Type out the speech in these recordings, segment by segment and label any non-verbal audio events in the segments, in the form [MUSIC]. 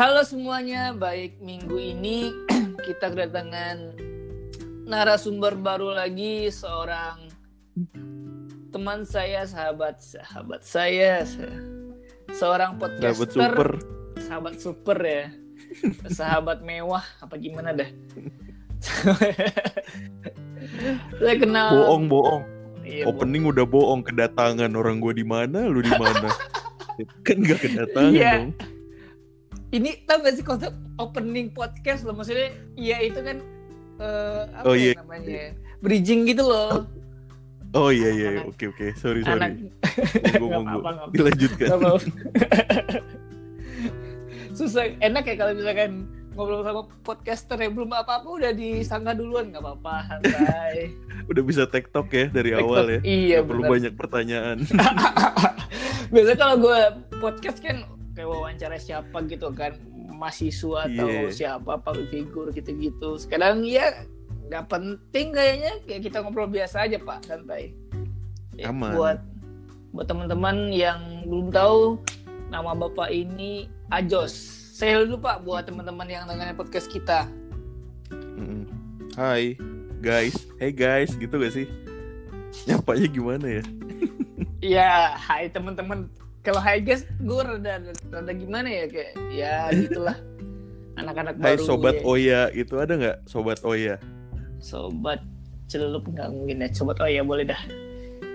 Halo semuanya, baik minggu ini [CLEARS THROAT] kita kedatangan narasumber baru lagi seorang teman saya, sahabat sahabat saya, se- seorang podcaster, Sahabat super. sahabat super ya, [LAUGHS] sahabat mewah apa gimana dah? [LAUGHS] saya kenal. Bohong, bohong. Iya, Opening udah bohong kedatangan orang gue di mana, lu di mana? [LAUGHS] kan gak kedatangan Iya. dong. Ini tau gak sih konsep opening podcast loh maksudnya ya itu kan eh, apa Oh, ya iya. namanya bridging gitu loh Oh iya iya, iya. Anak- oke oke, sorry anak sorry. [LAUGHS] Apa-apa, nggak apa. Dilanjutkan. [LAUGHS] Susah enak ya kalau misalkan ngobrol sama podcaster yang belum apa-apa udah disangka duluan nggak apa-apa santai [LAUGHS] Udah bisa tektok ya dari TikTok, awal ya. iya Nggak perlu banyak pertanyaan. biasanya kalau gue podcast kan kayak wawancara siapa gitu kan mahasiswa atau Iya. siapa public figure gitu-gitu sekarang ya nggak penting kayaknya kayak kita ngobrol biasa aja pak santai Ya, Aman. buat buat teman-teman yang belum tahu nama bapak ini Ajos saya dulu pak buat teman-teman yang dengerin podcast kita. Hai guys, hey guys, gitu gak sih? Nyapanya gimana ya? [LAUGHS] ya hai teman-teman kalau hai guys gue rada, rada gimana ya kayak ya gitulah [LAUGHS] anak-anak Hai baru sobat ya. Oya, itu ada nggak sobat Oya? sobat celup nggak mungkin ya sobat oh ya boleh dah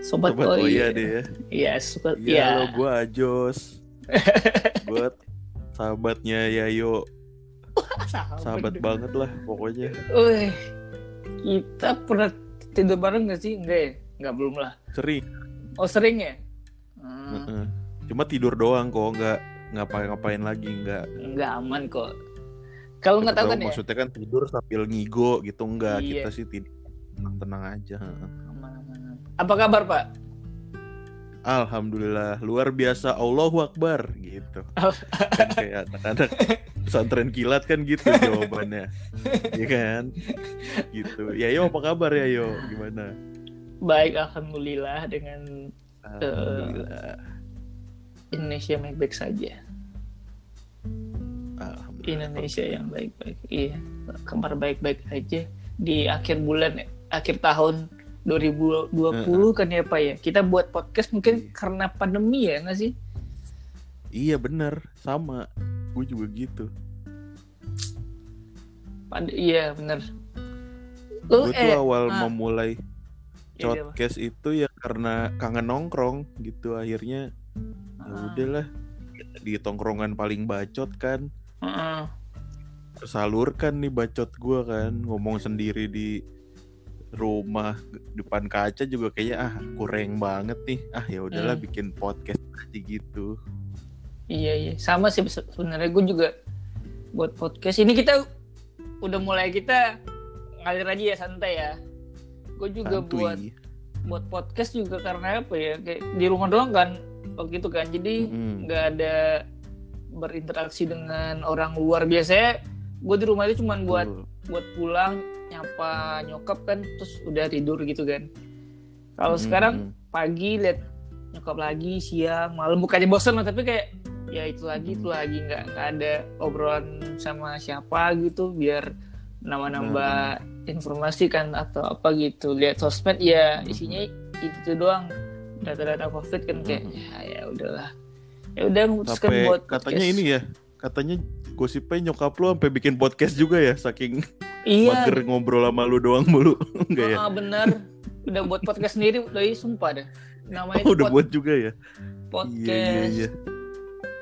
sobat, Sobat Oya iya deh ya. iya sobat Iya, ya halo gue Ajos. [LAUGHS] Buat sahabatnya Yayo, sahabat banget lah pokoknya. Wih, kita pernah tidur bareng nggak sih enggak ya nggak belum lah Sering. oh sering ya Hmm, Heeh. Cuma tidur doang kok, nggak ngapain-ngapain lagi, nggak. nggak aman kok kalau nggak tahu kan ya maksudnya kan tidur sambil ngigo gitu enggak. Iya. Kita sih tidur tenang-tenang aja. heeh. aman. apa kabar pak Alhamdulillah, luar biasa Allahu Akbar gitu. kan kayak anak-anak pesantren kilat kan gitu jawabannya. Iya kan? Gitu. Ya yo apa kabar ya yo? Gimana? baik alhamdulillah dengan Alhamdulillah. Indonesia baik-baik saja. Indonesia yang baik-baik iya. Kabar baik-baik aja. Di akhir bulan akhir tahun 2020 kan ya Pak ya? Kita buat podcast mungkin karena pandemi ya nggak sih? Iya bener, sama. Gue juga gitu. Pad iya bener. Lu Gue tuh awal ah, memulai iya, iya, podcast itu ya karena kangen nongkrong gitu. Akhirnya ya Ah, udahlah di tongkrongan paling bacot kan. Tersalurkan nih bacot gua kan ngomong sendiri di rumah depan kaca juga kayaknya ah kurang banget nih. Ah ya udahlah Hmm. bikin podcast aja gitu. Iya iya. Sama sih se- sebenarnya gue juga buat podcast. Ini kita udah mulai kita ngalir aja ya santai ya. Gue juga buat santuy buat podcast juga karena apa ya kayak di rumah doang kan waktu itu kan. Jadi nggak ada berinteraksi dengan orang luar. Biasanya gue di rumah itu cuman buat Betul. buat pulang nyapa nyokap kan terus udah tidur gitu kan. Kalau Mm-mm. sekarang pagi lihat nyokap lagi siang malam. Bukannya bosan tapi kayak ya itu lagi itu lagi. Nggak nggak ada obrolan sama siapa gitu biar nambah-nambah informasi kan atau apa gitu. Lihat sosmed ya isinya itu doang data-data covid kan kayak ya ya udahlah. Ya udah memutuskan sampai buat katanya podcast. ini ya katanya gosipnya nyokap lu sampai bikin podcast juga ya saking iya. mager ngobrol sama lu doang mulu. [LAUGHS] Enggak ya? Ah, bener. Udah buat podcast sendiri udah ih, sumpah dah namanya oh, [LAUGHS] itu udah buat juga ya? Podcast iya iya iya.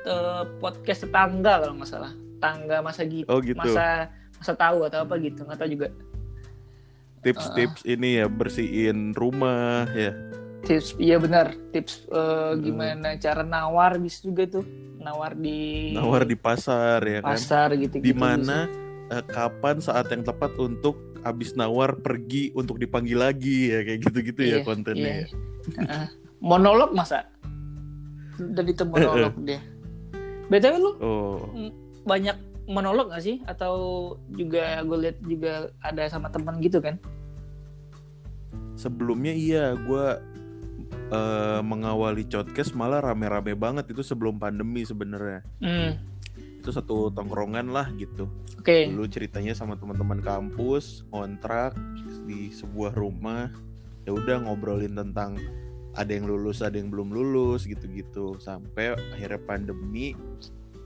eh, podcast tetangga kalau nggak salah. Tangga masa gitu oh gitu. masa masa tahu atau apa gitu nggak tahu juga. Tips-tips ini ya bersihin rumah ya tips iya benar tips eh, Hmm. gimana cara nawar bisa juga tuh. Nawar di nawar di pasar ya kan? pasar gitu di mana eh, kapan saat yang tepat untuk abis nawar pergi untuk dipanggil lagi ya kayak gitu-gitu ya Iya, kontennya iya. ya. Heeh. monolog masa? Udah itu monolog deh btw lu? Oh, banyak monolog gak sih? Atau juga gue lihat juga ada sama teman gitu kan? Sebelumnya iya gue eh, mengawali podcast malah rame-rame banget itu sebelum pandemi sebenarnya. hmm. itu satu tongkrongan lah gitu oke okay. dulu ceritanya sama teman-teman kampus kontrak di sebuah rumah ya udah ngobrolin tentang ada yang lulus ada yang belum lulus gitu-gitu sampai akhirnya pandemi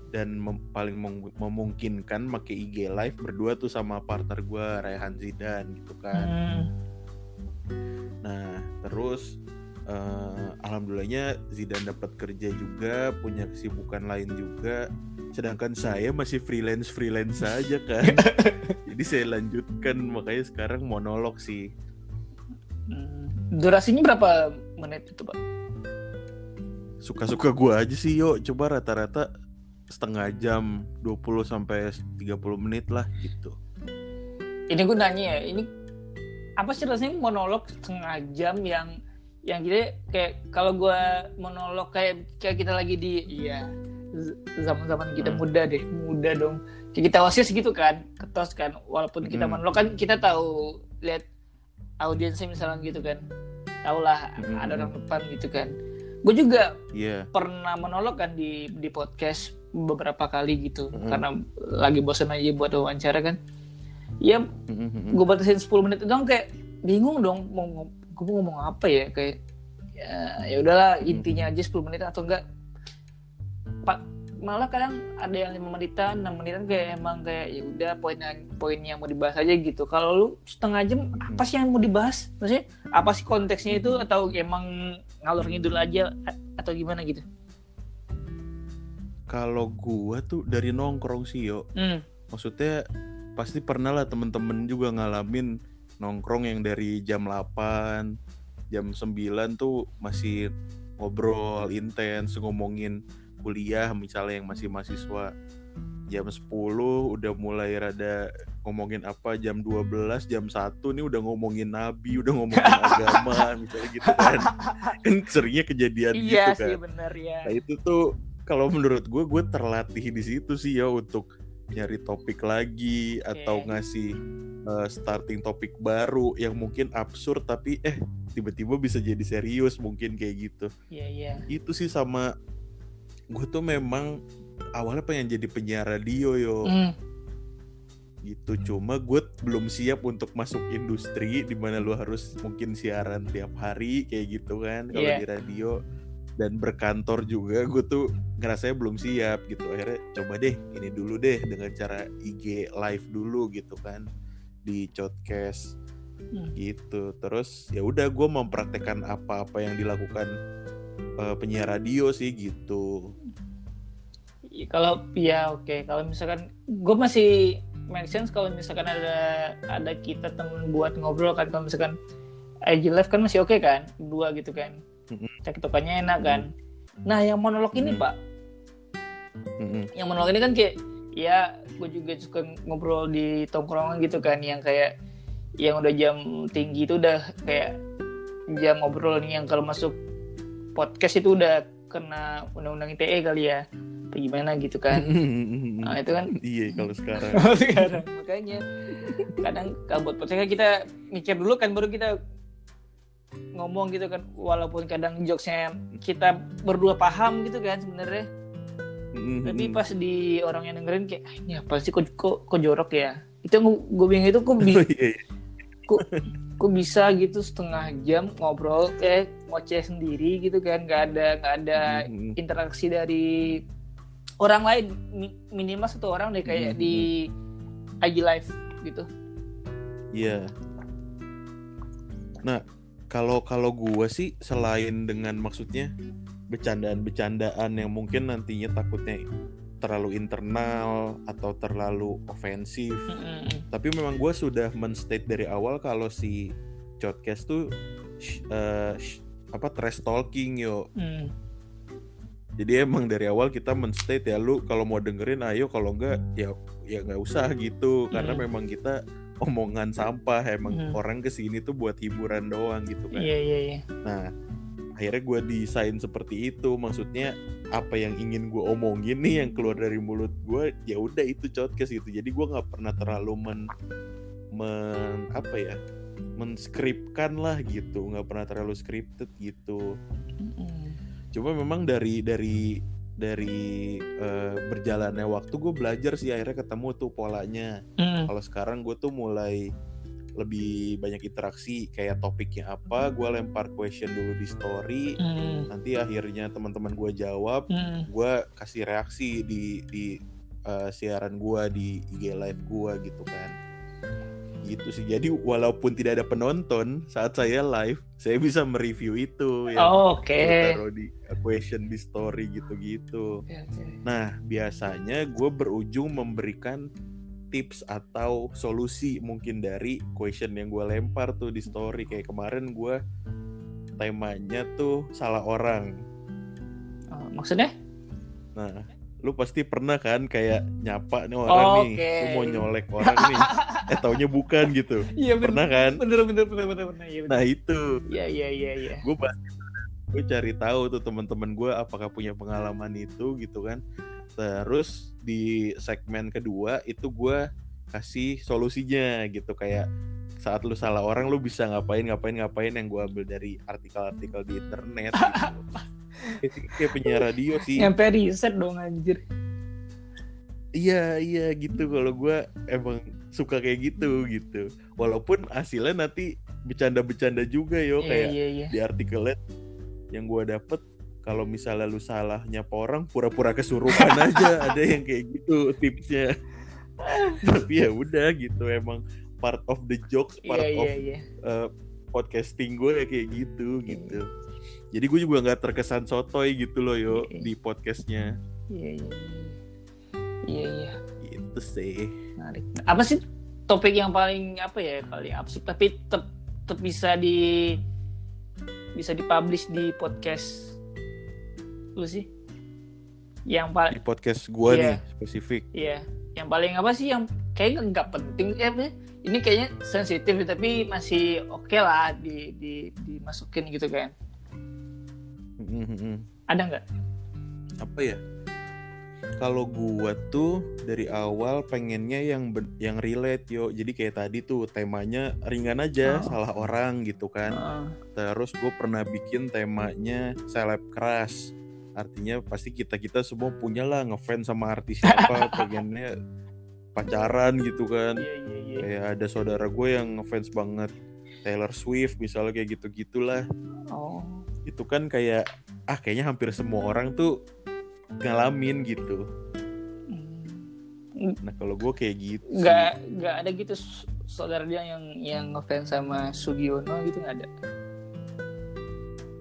dan mem paling mem memungkinkan make IG live berdua tuh sama partner gue Rayhan Zidan gitu kan hmm. nah terus uh, alhamdulillahnya Zidan dapat kerja juga punya kesibukan lain juga. Sedangkan saya masih freelance freelance saja kan. [LAUGHS] Jadi saya lanjutkan makanya sekarang monolog sih. Hmm. durasinya berapa menit itu pak? Suka-suka gue aja sih yuk. Coba rata-rata setengah jam 20 sampai 30 menit lah gitu. Ini gue nanya ya, ini apa sih rasanya monolog setengah jam yang yang kita kayak kalau gue monolog kayak kayak kita lagi di iya zaman-zaman kita hmm. muda deh, muda dong. Kayak kita osis gitu kan, ketos kan. Walaupun kita hmm. monolog kan kita tahu lihat audiensnya misalnya gitu kan. Tahu lah hmm. ada orang depan gitu kan. Gue juga yeah. pernah monolog kan di di podcast beberapa kali gitu mm-hmm. karena lagi bosan aja buat wawancara kan ya mm-hmm. gue batasin 10 menit dong kayak bingung dong mau gue mau ngomong apa ya kayak ya ya udahlah mm-hmm. intinya aja 10 menit atau enggak. Pak malah kadang ada yang lima menitan enam menitan kayak emang kayak ya udah poin yang poin yang mau dibahas aja gitu. Kalau lu setengah jam apa sih yang mau dibahas? Maksudnya apa sih konteksnya itu atau emang ngalur ngidul aja atau gimana gitu? Kalau gua tuh dari nongkrong sih yo. Hmm. maksudnya pasti pernah lah temen-temen juga ngalamin nongkrong yang dari jam 8 jam 9 tuh masih ngobrol intens ngomongin kuliah misalnya yang masih mahasiswa. Jam 10 udah mulai rada ngomongin apa jam 12 jam 1 nih udah ngomongin nabi udah ngomongin [LAUGHS] agama misalnya gitu kan. Kan seringnya kejadian iya gitu kan. sih bener ya nah itu tuh kalau menurut gue gue terlatih di situ sih ya untuk nyari topik lagi okay. atau ngasih uh, starting topik baru yang mungkin absurd tapi eh tiba-tiba bisa jadi serius mungkin kayak gitu. Iya yeah, iya. Yeah. Itu sih sama gue tuh memang awalnya pengen jadi penyiar radio yo. Mm. Gitu cuma gue belum siap untuk masuk industri di mana lu harus mungkin siaran tiap hari kayak gitu kan kalau yeah. di radio dan berkantor juga gue tuh ngerasanya belum siap gitu. Akhirnya coba deh ini dulu deh dengan cara IG live dulu gitu kan di podcast hmm. gitu. Terus ya udah gue mempraktekkan apa-apa yang dilakukan uh, penyiar radio sih gitu. Kalau ya oke. Okay. kalau misalkan gue masih make sense kalau misalkan ada ada kita temen buat ngobrol kan. Kalau misalkan IG live kan masih oke okay kan? Dua gitu kan cektokannya enak kan? Nah yang monolog ini pak. Yang monolog ini kan kayak ya gue juga suka ngobrol di tongkrongan gitu kan yang kayak yang udah jam tinggi itu udah kayak jam ngobrol nih yang kalau masuk podcast itu udah kena undang-undang ITE kali ya. Apa gimana gitu kan? Nah itu kan iya kalau sekarang. Sekarang [LAUGHS] makanya kadang kalau buat podcast kita mikir dulu kan baru kita ngomong gitu kan walaupun kadang jokesnya kita berdua paham gitu kan sebenarnya mm-hmm. tapi pas di orang yang dengerin kayak ah, ini apa sih kok kok, kok jorok ya itu gue bingung itu kok, bi [LAUGHS] oh, iya, iya. kok kok bisa gitu setengah jam ngobrol kayak ngoceh sendiri gitu kan nggak ada nggak ada mm-hmm. interaksi dari orang lain minimal satu orang deh kayak mm-hmm. di IG live gitu iya yeah. nah kalau kalau gue sih selain dengan maksudnya bercandaan-bercandaan yang mungkin nantinya takutnya terlalu internal atau terlalu ofensif. Mm-hmm. Tapi memang gue sudah menstate dari awal kalau si podcast tuh uh, apa trash talking yo. Mm. Jadi emang dari awal kita menstate ya lu kalau mau dengerin ayo kalau enggak ya ya nggak usah gitu mm. karena memang kita omongan sampah emang hmm. orang ke sini tuh buat hiburan doang gitu kan. Iya iya iya. Nah akhirnya gue desain seperti itu. Maksudnya apa yang ingin gue omongin nih yang keluar dari mulut gue ya udah itu podcast gitu. Jadi gue nggak pernah terlalu men men apa ya menskripkan lah gitu. Nggak pernah terlalu scripted gitu. Hmm. cuma memang dari dari dari uh, berjalannya waktu gue belajar sih akhirnya ketemu tuh polanya. Mm. Kalau sekarang gue tuh mulai lebih banyak interaksi kayak topiknya apa gue lempar question dulu di story mm. nanti akhirnya teman-teman gue jawab mm. gue kasih reaksi di di uh, siaran gue di IG live gue gitu kan gitu sih. Jadi walaupun tidak ada penonton saat saya live saya bisa mereview itu ya. Oh, oke. Okay. taruh di question di story gitu-gitu. Okay, okay. nah biasanya gue berujung memberikan tips atau solusi mungkin dari question yang gue lempar tuh di story. Kayak kemarin gue temanya tuh salah orang. Oh, maksudnya? Nah lu pasti pernah kan kayak nyapa nih orang oh, nih okay. lu mau nyolek orang nih. [LAUGHS] Eh taunya bukan gitu. Iya pernah kan? Bener bener bener bener, bener, ya, bener. nah itu. Iya iya iya iya. Gue gue cari tahu tuh teman-teman gue apakah punya pengalaman itu gitu kan. Terus di segmen kedua itu gue kasih solusinya gitu. Kayak saat lu salah orang lu bisa ngapain ngapain ngapain yang gue ambil dari artikel-artikel di internet gitu [LAUGHS] kayak penyiar radio sih. Nyampe riset dong anjir. Iya iya gitu. Kalau gue emang suka kayak gitu gitu. Walaupun hasilnya nanti bercanda-bercanda juga yo. Iya, kayak iya, iya. di artikelnya yang gue dapet kalau misalnya lu salah nyapa orang pura-pura kesurupan [LAUGHS] aja. Ada yang kayak gitu tipsnya. [LAUGHS] Tapi ya udah gitu emang part of the jokes part yeah, of yeah, yeah. Uh, podcasting gue ya kayak gitu gitu jadi gue juga nggak terkesan sotoy gitu loh yo yeah. di podcastnya. Iya iya iya. Iya itu sih. Menarik. Apa sih topik yang paling apa ya paling absurd? Tapi tetap tetap bisa di bisa dipublish di podcast lu sih? Yang paling di podcast gue yeah. nih spesifik. Iya. Yeah. yang paling apa sih yang kayaknya nggak penting ya ini kayaknya sensitif tapi masih oke okay lah di, di dimasukin gitu kan. Ada nggak? Apa ya? Kalau gua tuh dari awal pengennya yang yang relate yo. Jadi kayak tadi tuh temanya ringan aja, oh. salah orang gitu kan. Oh. Terus gue pernah bikin temanya seleb keras. Artinya pasti kita kita semua punya lah ngefans sama artis siapa, [LAUGHS] pengennya pacaran gitu kan. Yeah, yeah, yeah. Kayak ada saudara gue yang ngefans banget Taylor Swift misalnya kayak gitu gitulah. Oh itu kan kayak ah kayaknya hampir semua orang tuh ngalamin gitu. Hmm. nah kalau gue kayak gitu nggak nggak ada gitu saudara dia yang yang ngefans sama Sugiono gitu nggak ada.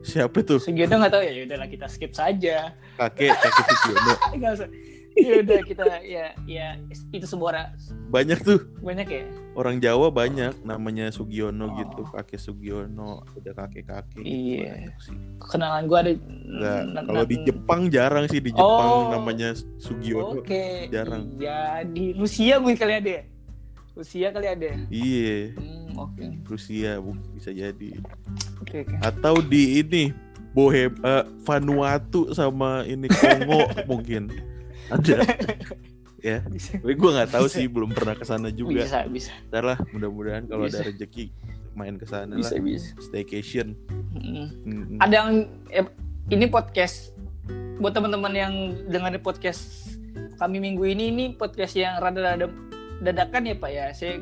Siapa tuh? Sugiono nggak tahu ya, ya udahlah kita skip saja. Kakek kakek Sugiono. [LAUGHS] Nggak usah ya udah kita ya ya itu sebuah banyak tuh banyak ya orang Jawa banyak namanya Sugiono oh. gitu kakek Sugiono ada kakek kakek iya sih. kenalan gue ada kalau di Jepang jarang sih di Jepang oh. namanya Sugiono okay. jarang ya di Rusia gue kali ada ya? Rusia kali ada ya? iya hmm, oke okay. Rusia bisa jadi okay, okay. atau di ini Bohem uh, Vanuatu sama ini Kongo [LAUGHS] mungkin ada. [LAUGHS] Ya. Tapi gue nggak tahu sih belum pernah ke sana juga. Bisa bisa. Ntar lah mudah-mudahan kalau ada rezeki main ke sana lah. bisa. staycation. Hmm. Hmm. ada yang eh, ini podcast buat teman-teman yang dengar podcast kami minggu ini ini podcast yang rada-rada dadakan ya pak ya. Saya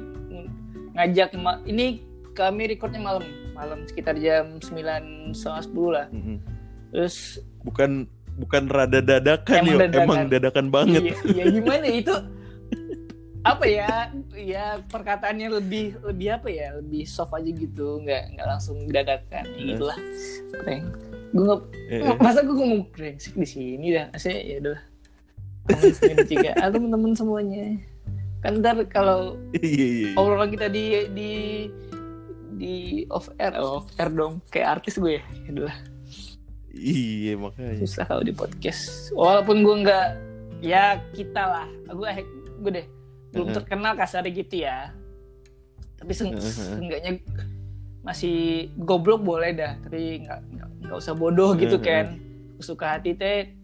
ngajak ini kami recordnya malam. Malam sekitar jam sembilan sepuluh lah. Mm -hmm. terus bukan bukan rada dadakan emang, dadakan. emang dadakan banget. Iya, iya gimana itu? apa ya? Ya perkataannya lebih lebih apa ya? Lebih soft aja gitu, nggak nggak langsung dadakan. Ya, gitulah. Prank. Gue nggak eh, eh. masa gue ngomong brengsek di sini dah. Saya ya udah. juga. Ah, teman-teman semuanya. Kan ntar kalau iya, iya. obrolan kita di di di off air, oh, off air dong kayak artis gue ya. Itulah. Iya makanya. Susah kalau di podcast. Walaupun gue nggak ya kita lah. Gue gue deh belum uh-huh. terkenal kasar gitu ya. Tapi seng uh-huh. seenggaknya masih goblok boleh dah. Tapi nggak nggak usah bodoh gitu uh-huh. kan. Suka hati teh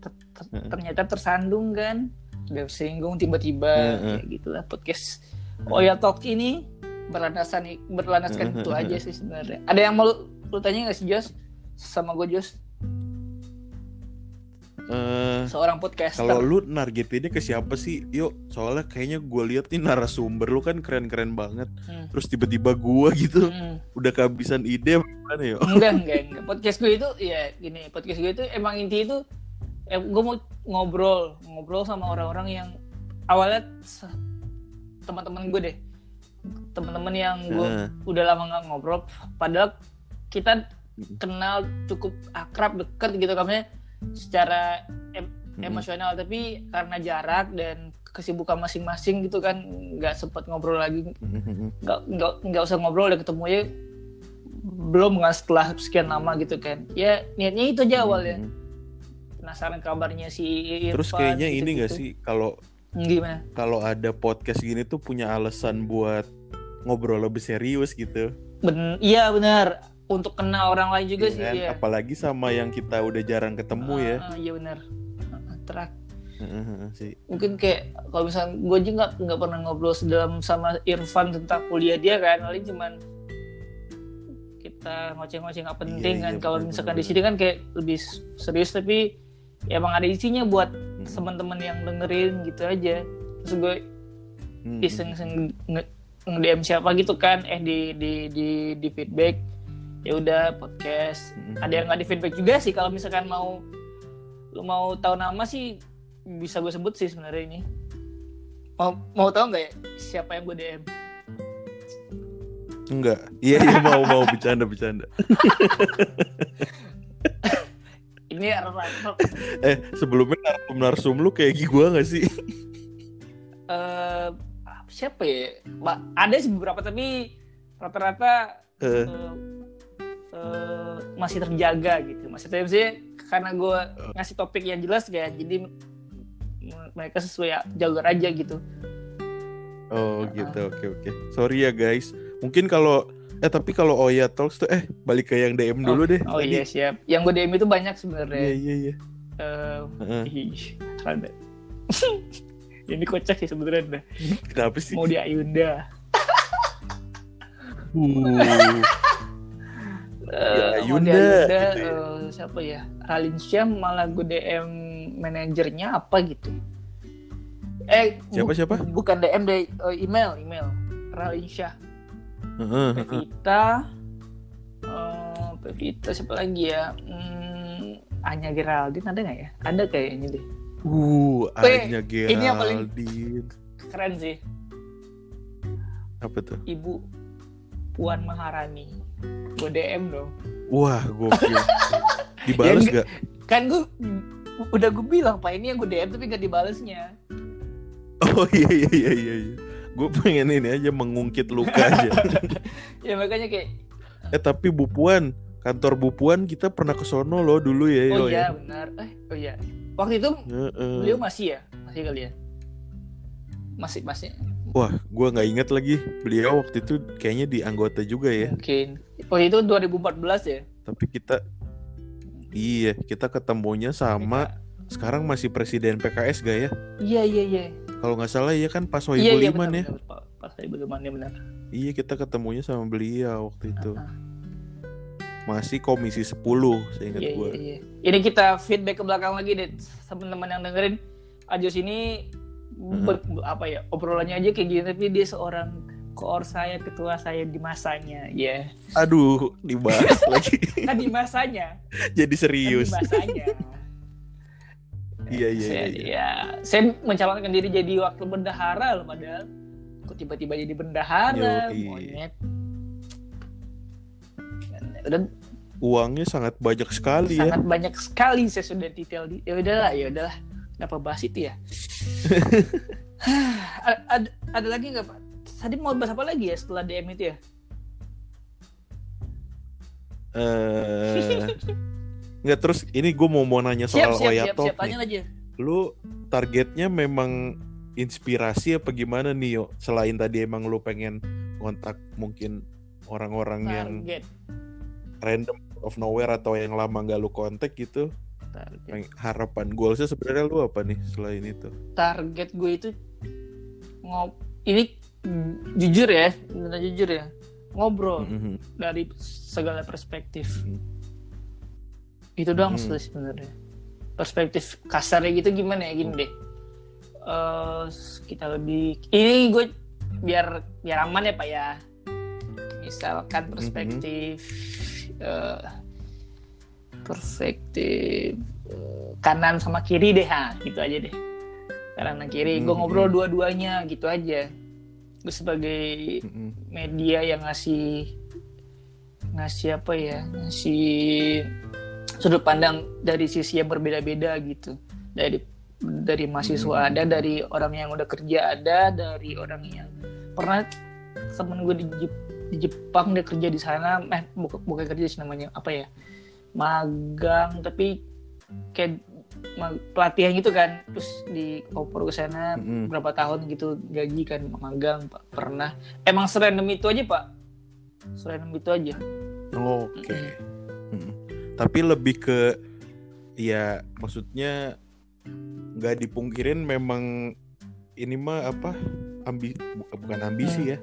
ternyata tersandung kan. Udah singgung tiba-tiba kayak gitulah podcast. Oh ya talk ini berlandaskan berlandaskan itu aja sih sebenarnya. Ada yang mau lu, lu tanya nggak sih Jos? Sama gue Jos? Eh, seorang podcaster kalau lu nargetinnya ke siapa sih? Yuk, soalnya kayaknya gue lihat nih narasumber lu kan keren-keren banget. Hmm. Terus tiba-tiba gua gitu Hmm. udah kehabisan ide gimana ya? enggak enggak [LAUGHS] enggak podcast gue itu ya gini podcast gue itu emang inti itu eh, gue mau ngobrol ngobrol sama orang-orang yang awalnya teman-teman gue deh teman-teman yang gue udah lama nggak ngobrol padahal kita kenal cukup akrab deket gitu kan secara em- Mm-mm. emosional tapi karena jarak dan kesibukan masing-masing gitu kan nggak sempet ngobrol lagi. Nggak nggak nggak usah ngobrol udah ketemu ya belum nggak setelah sekian lama gitu kan. Ya niatnya itu aja awalnya. Penasaran kabarnya si Irfan Terus kayaknya ini gitu-gitu. gak sih kalau gimana? kalau ada podcast gini tuh punya alasan buat ngobrol lebih serius gitu. ben iya benar untuk kenal orang lain juga Iya sih kan? ya Apalagi sama yang kita udah jarang ketemu ya. Ah, iya benar. Ah, terak sih. mungkin kayak kalau misalnya gue juga nggak nggak pernah ngobrol sedalam sama Irfan tentang kuliah dia kan. Paling cuman kita ngoceh-ngoceh nggak penting Iya, kan. Iya, kalau misalkan di sini kan kayak lebih serius tapi ya emang ada isinya buat teman-teman yang dengerin gitu aja. Terus gue Hmm. iseng-iseng nge, DM siapa gitu kan. Eh di di di di feedback ya udah podcast Hmm. ada yang nggak di feedback juga sih kalau misalkan mau lu mau tahu nama sih bisa gue sebut sih sebenarnya ini mau mau tahu nggak ya siapa yang gue DM Enggak. Iya iya mau mau bercanda bercanda. [LAUGHS] ini Eh sebelumnya narsum narsum lu kayak gua gak sih? eh siapa ya Ba- ada sih beberapa tapi rata-rata Eh, eh, eh, masih terjaga gitu masih terjaga sih karena gue ngasih topik yang jelas kayak jadi mereka sesuai jalur aja gitu oh gitu oke oke. Sorry ya guys. Mungkin kalau eh tapi kalau Oya Talks tuh eh balik ke yang DM dulu deh. oh iya siap yang gue DM itu banyak Iya sebenarnya iya iya. Heeh. ih, rada [LAUGHS] ini kocak sih sebenarnya dah. Kenapa sih? mau di Ayunda [LAUGHS] Uh, Eh, Ya, Ayunda, Ayunda gitu ya. eh, siapa ya Ralin Syam malah gue DM manajernya apa gitu eh Siapa, bu- siapa? bukan DM deh eh, email email Ralin Syah heeh. Pevita eh, Pevita siapa lagi ya hmm, Anya Geraldine ada nggak ya ada kayaknya deh Uh, Anya ini yang paling- Geraldine. keren sih Apa tuh? Ibu Puan Maharani gue DM dong Wah, gokil. [LAUGHS] Dibalas Ya, gak? kan gue udah gue bilang pak ini yang gue DM tapi gak dibalesnya Oh iya iya iya iya. iya. Gue pengen ini aja mengungkit luka aja. [LAUGHS] ya makanya kayak eh tapi Bu Puan, kantor Bu Puan kita pernah ke sono loh dulu ya. oh iya ya. benar eh oh iya waktu itu Heeh. beliau masih ya masih kali ya masih masih Wah, gue nggak inget lagi. Beliau waktu itu kayaknya di anggota juga ya. mungkin oh itu 2014 ya Tapi kita, iya kita ketemunya sama sekarang masih presiden PKS gak ya? iya iya iya Kalau nggak salah ya kan pas iya Sohibul iya benar, ya. benar, Pak Sohibul Iman ya benar Iya kita ketemunya sama beliau waktu itu. Ah, Masih komisi 10 saya ingat iya gue. iya iya ini kita feedback ke belakang lagi deh teman-teman yang dengerin Ajos ini Mhm. ber- apa ya obrolannya aja kayak gini tapi dia seorang koor saya ketua saya di masanya. Ya Aduh, dibahas [LAUGHS] [LAUGHS] lagi. kan di masanya. Jadi kan serius. di masanya. [LAUGHS] Iya iya saya, iya. ya saya mencalonkan diri jadi wakil bendahara loh padahal. Kok tiba-tiba jadi bendahara? Yoi. monyet. Udah Uangnya sangat banyak sekali ya. sangat banyak sekali saya sudah detail di ya udahlah ya udahlah. Kenapa bahas itu ya. A- ada, ada lagi nggak pak tadi mau bahas apa lagi ya setelah DM itu ya Eh Nggak terus ini gue mau mau nanya siap soal siap siap Talk siap nih. tanya aja Lu targetnya memang inspirasi apa gimana nih yo? Selain tadi emang lu pengen kontak mungkin orang-orang yang random of nowhere atau yang lama nggak lu kontak gitu. target Harapan goalsnya sebenarnya lu apa nih selain itu? target gue itu ngob ini jujur ya benar jujur ya ngobrol Mhm. dari segala perspektif Mhm. itu doang Mhm. sih sebenarnya perspektif kasarnya gitu gimana ya gini deh uh, kita lebih ini gue biar biar aman ya pak ya misalkan Mhm. perspektif eh, perspektif eh, kanan sama kiri deh ha gitu aja deh kanan kiri gue Mhm. ngobrol dua-duanya gitu aja gue sebagai Mm-mm. media yang ngasih ngasih apa ya ngasih sudut pandang dari sisi yang berbeda-beda gitu dari dari mahasiswa Hmm. ada dari orang yang udah kerja ada dari orang yang pernah temen gue di, Jep- di Jepang dia kerja di sana eh bukan, bukan kerja sih namanya apa ya magang tapi kayak pelatihan gitu kan terus di oper ke sana Mm-mm. berapa tahun gitu gaji kan magang Pak. pernah emang serandom itu aja pak serandom itu aja Oke. Mm. Tapi lebih ke ya maksudnya nggak dipungkirin memang ini mah apa ambi bu- bukan ambisi ya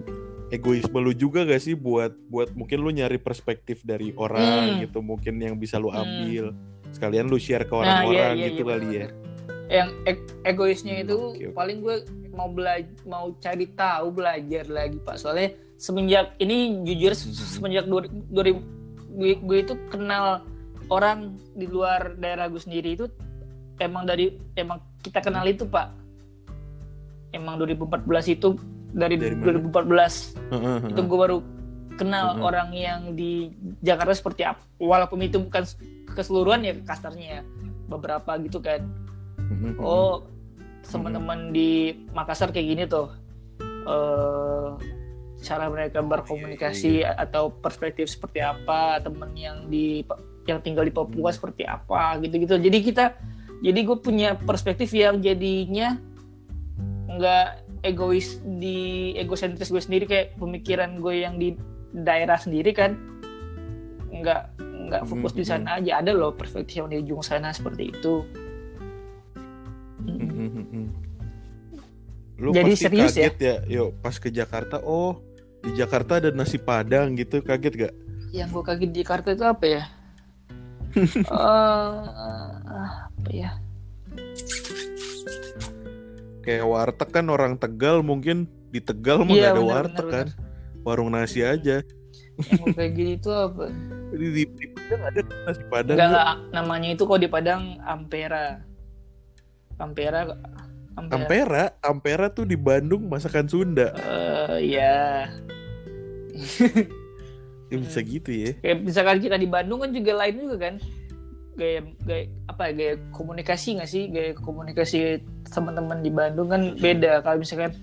egoisme lu juga gak sih buat buat mungkin lu nyari perspektif dari orang Hmm. gitu mungkin yang bisa lu Hmm. Sekalian lu share ke Nah, orang-orang iya, iya, gitu iya, kali ya yang e- egoisnya itu Oke, oke. paling gue mau belajar mau cari tahu belajar lagi pak soalnya semenjak ini jujur Mhm. semenjak 2000 gue, gue itu kenal orang di luar daerah gue sendiri itu emang dari emang kita kenal itu pak emang 2014 itu dari, Dari mana? 2014 Heeh, itu gue baru kenal Mhm. orang yang di Jakarta seperti apa walaupun itu bukan keseluruhan ya kasarnya ya beberapa gitu kan heeh. oh teman-teman di Makassar kayak gini tuh eh cara mereka berkomunikasi atau perspektif seperti apa temen yang di yang tinggal di Papua Hmm. seperti apa gitu-gitu jadi kita jadi gue punya perspektif yang jadinya nggak egois di egosentris gue sendiri kayak pemikiran gue yang di daerah sendiri kan nggak nggak fokus di Hmm, sana aja ada loh perspektif yang di ujung sana seperti itu. Mm, mm, mm. Lu Jadi pasti serius ya? kaget ya? Yuk, pas ke Jakarta, oh di Jakarta ada nasi Padang gitu, kaget gak? yang gue kaget di Jakarta itu apa ya? [LAUGHS] Eh, apa ya? Kayak warteg kan orang Tegal mungkin di Tegal mah Iya, nggak ada benar, warteg kan, warung nasi aja. Yang kayak gitu itu apa? Di, di, di Padang ada nasi Padang. Enggak, nggak? enggak, namanya itu kok di Padang Ampera. Ampera, Ampera. Ampera, Ampera tuh di Bandung masakan Sunda. Eh, ya. Ya, bisa gitu ya. Kayak misalkan kita di Bandung kan juga lain juga kan. Gaya, gaya apa ya, gaya komunikasi nggak sih? Gaya komunikasi teman-teman di Bandung kan beda. Kalau misalkan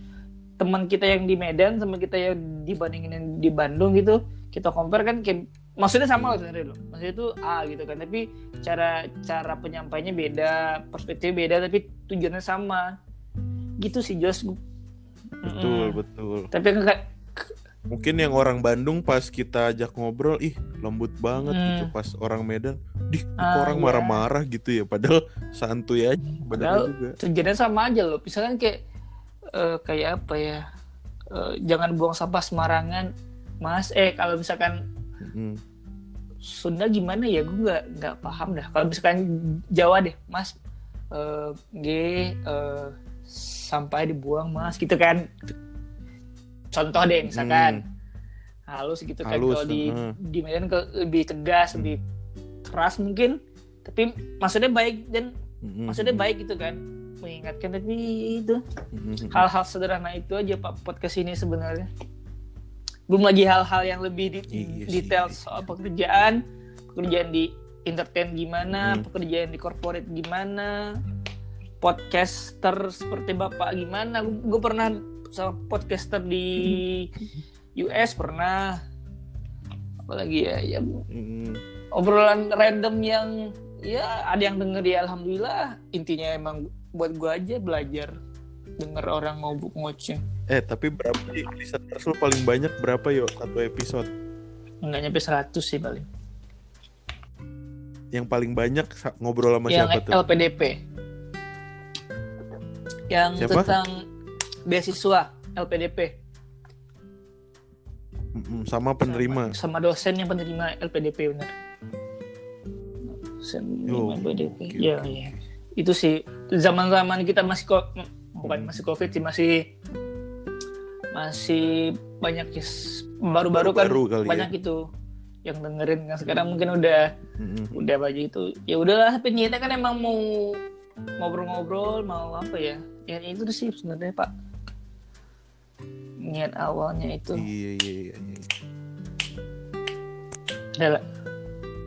teman kita yang di Medan sama kita yang dibandingin yang di Bandung gitu, kita compare kan kayak maksudnya sama loh sebenarnya loh. Maksudnya itu A gitu kan, tapi cara cara penyampainya beda, perspektifnya beda, tapi tujuannya sama. Gitu sih Jos. Betul, Mm-mm. betul. Tapi enggak Mungkin yang orang Bandung pas kita ajak ngobrol, ih lembut banget Hmm. gitu. Pas orang Medan, dih kok Ah, orang iya. marah-marah gitu ya. Padahal santuy aja. Padahal- juga. tujuannya sama aja loh misalkan kayak eh, kayak apa ya? Eh, jangan buang sampah sembarangan mas. Eh kalau misalkan Mm. Sunda gimana ya? Gue nggak nggak paham dah. Kalau misalkan Jawa deh mas. Eh, G eh, sampai dibuang mas. Gitu kan. Contoh deh misalkan. Halus gitu kan. Halus, kalau di di Medan ke, lebih tegas lebih keras mungkin. Tapi maksudnya baik dan Mm-mm. maksudnya baik gitu kan mengingatkan tapi itu Mm-mm. hal-hal sederhana itu aja pak podcast ini sebenarnya belum lagi hal-hal yang lebih di- Iya sih. detail soal pekerjaan pekerjaan di entertain gimana Hmm. pekerjaan di corporate gimana podcaster seperti bapak gimana gue pernah sama podcaster di US pernah apalagi ya ya Mm-mm. obrolan random yang ya ada yang denger ya alhamdulillah intinya emang buat gua aja belajar denger orang ngobuk ngoceh Eh tapi berapa sih listeners lu paling banyak berapa yuk satu episode? nggak nyampe 100 sih paling Yang paling banyak ngobrol sama yang siapa tuh? LPDP yang Siapa? tentang beasiswa LPDP sama penerima. sama dosen yang penerima LPDP bener seniman PDP okay. ya ya itu sih zaman zaman kita masih kok bukan masih covid sih masih masih banyak ya baru-baru kan ya. banyak ya. itu yang dengerin kan sekarang mungkin udah mm-hmm. udah baju itu ya udahlah tapi niatnya kan emang mau ngobrol-ngobrol mau apa ya ya itu sih sebenarnya pak niat awalnya itu iya iya iya, iya.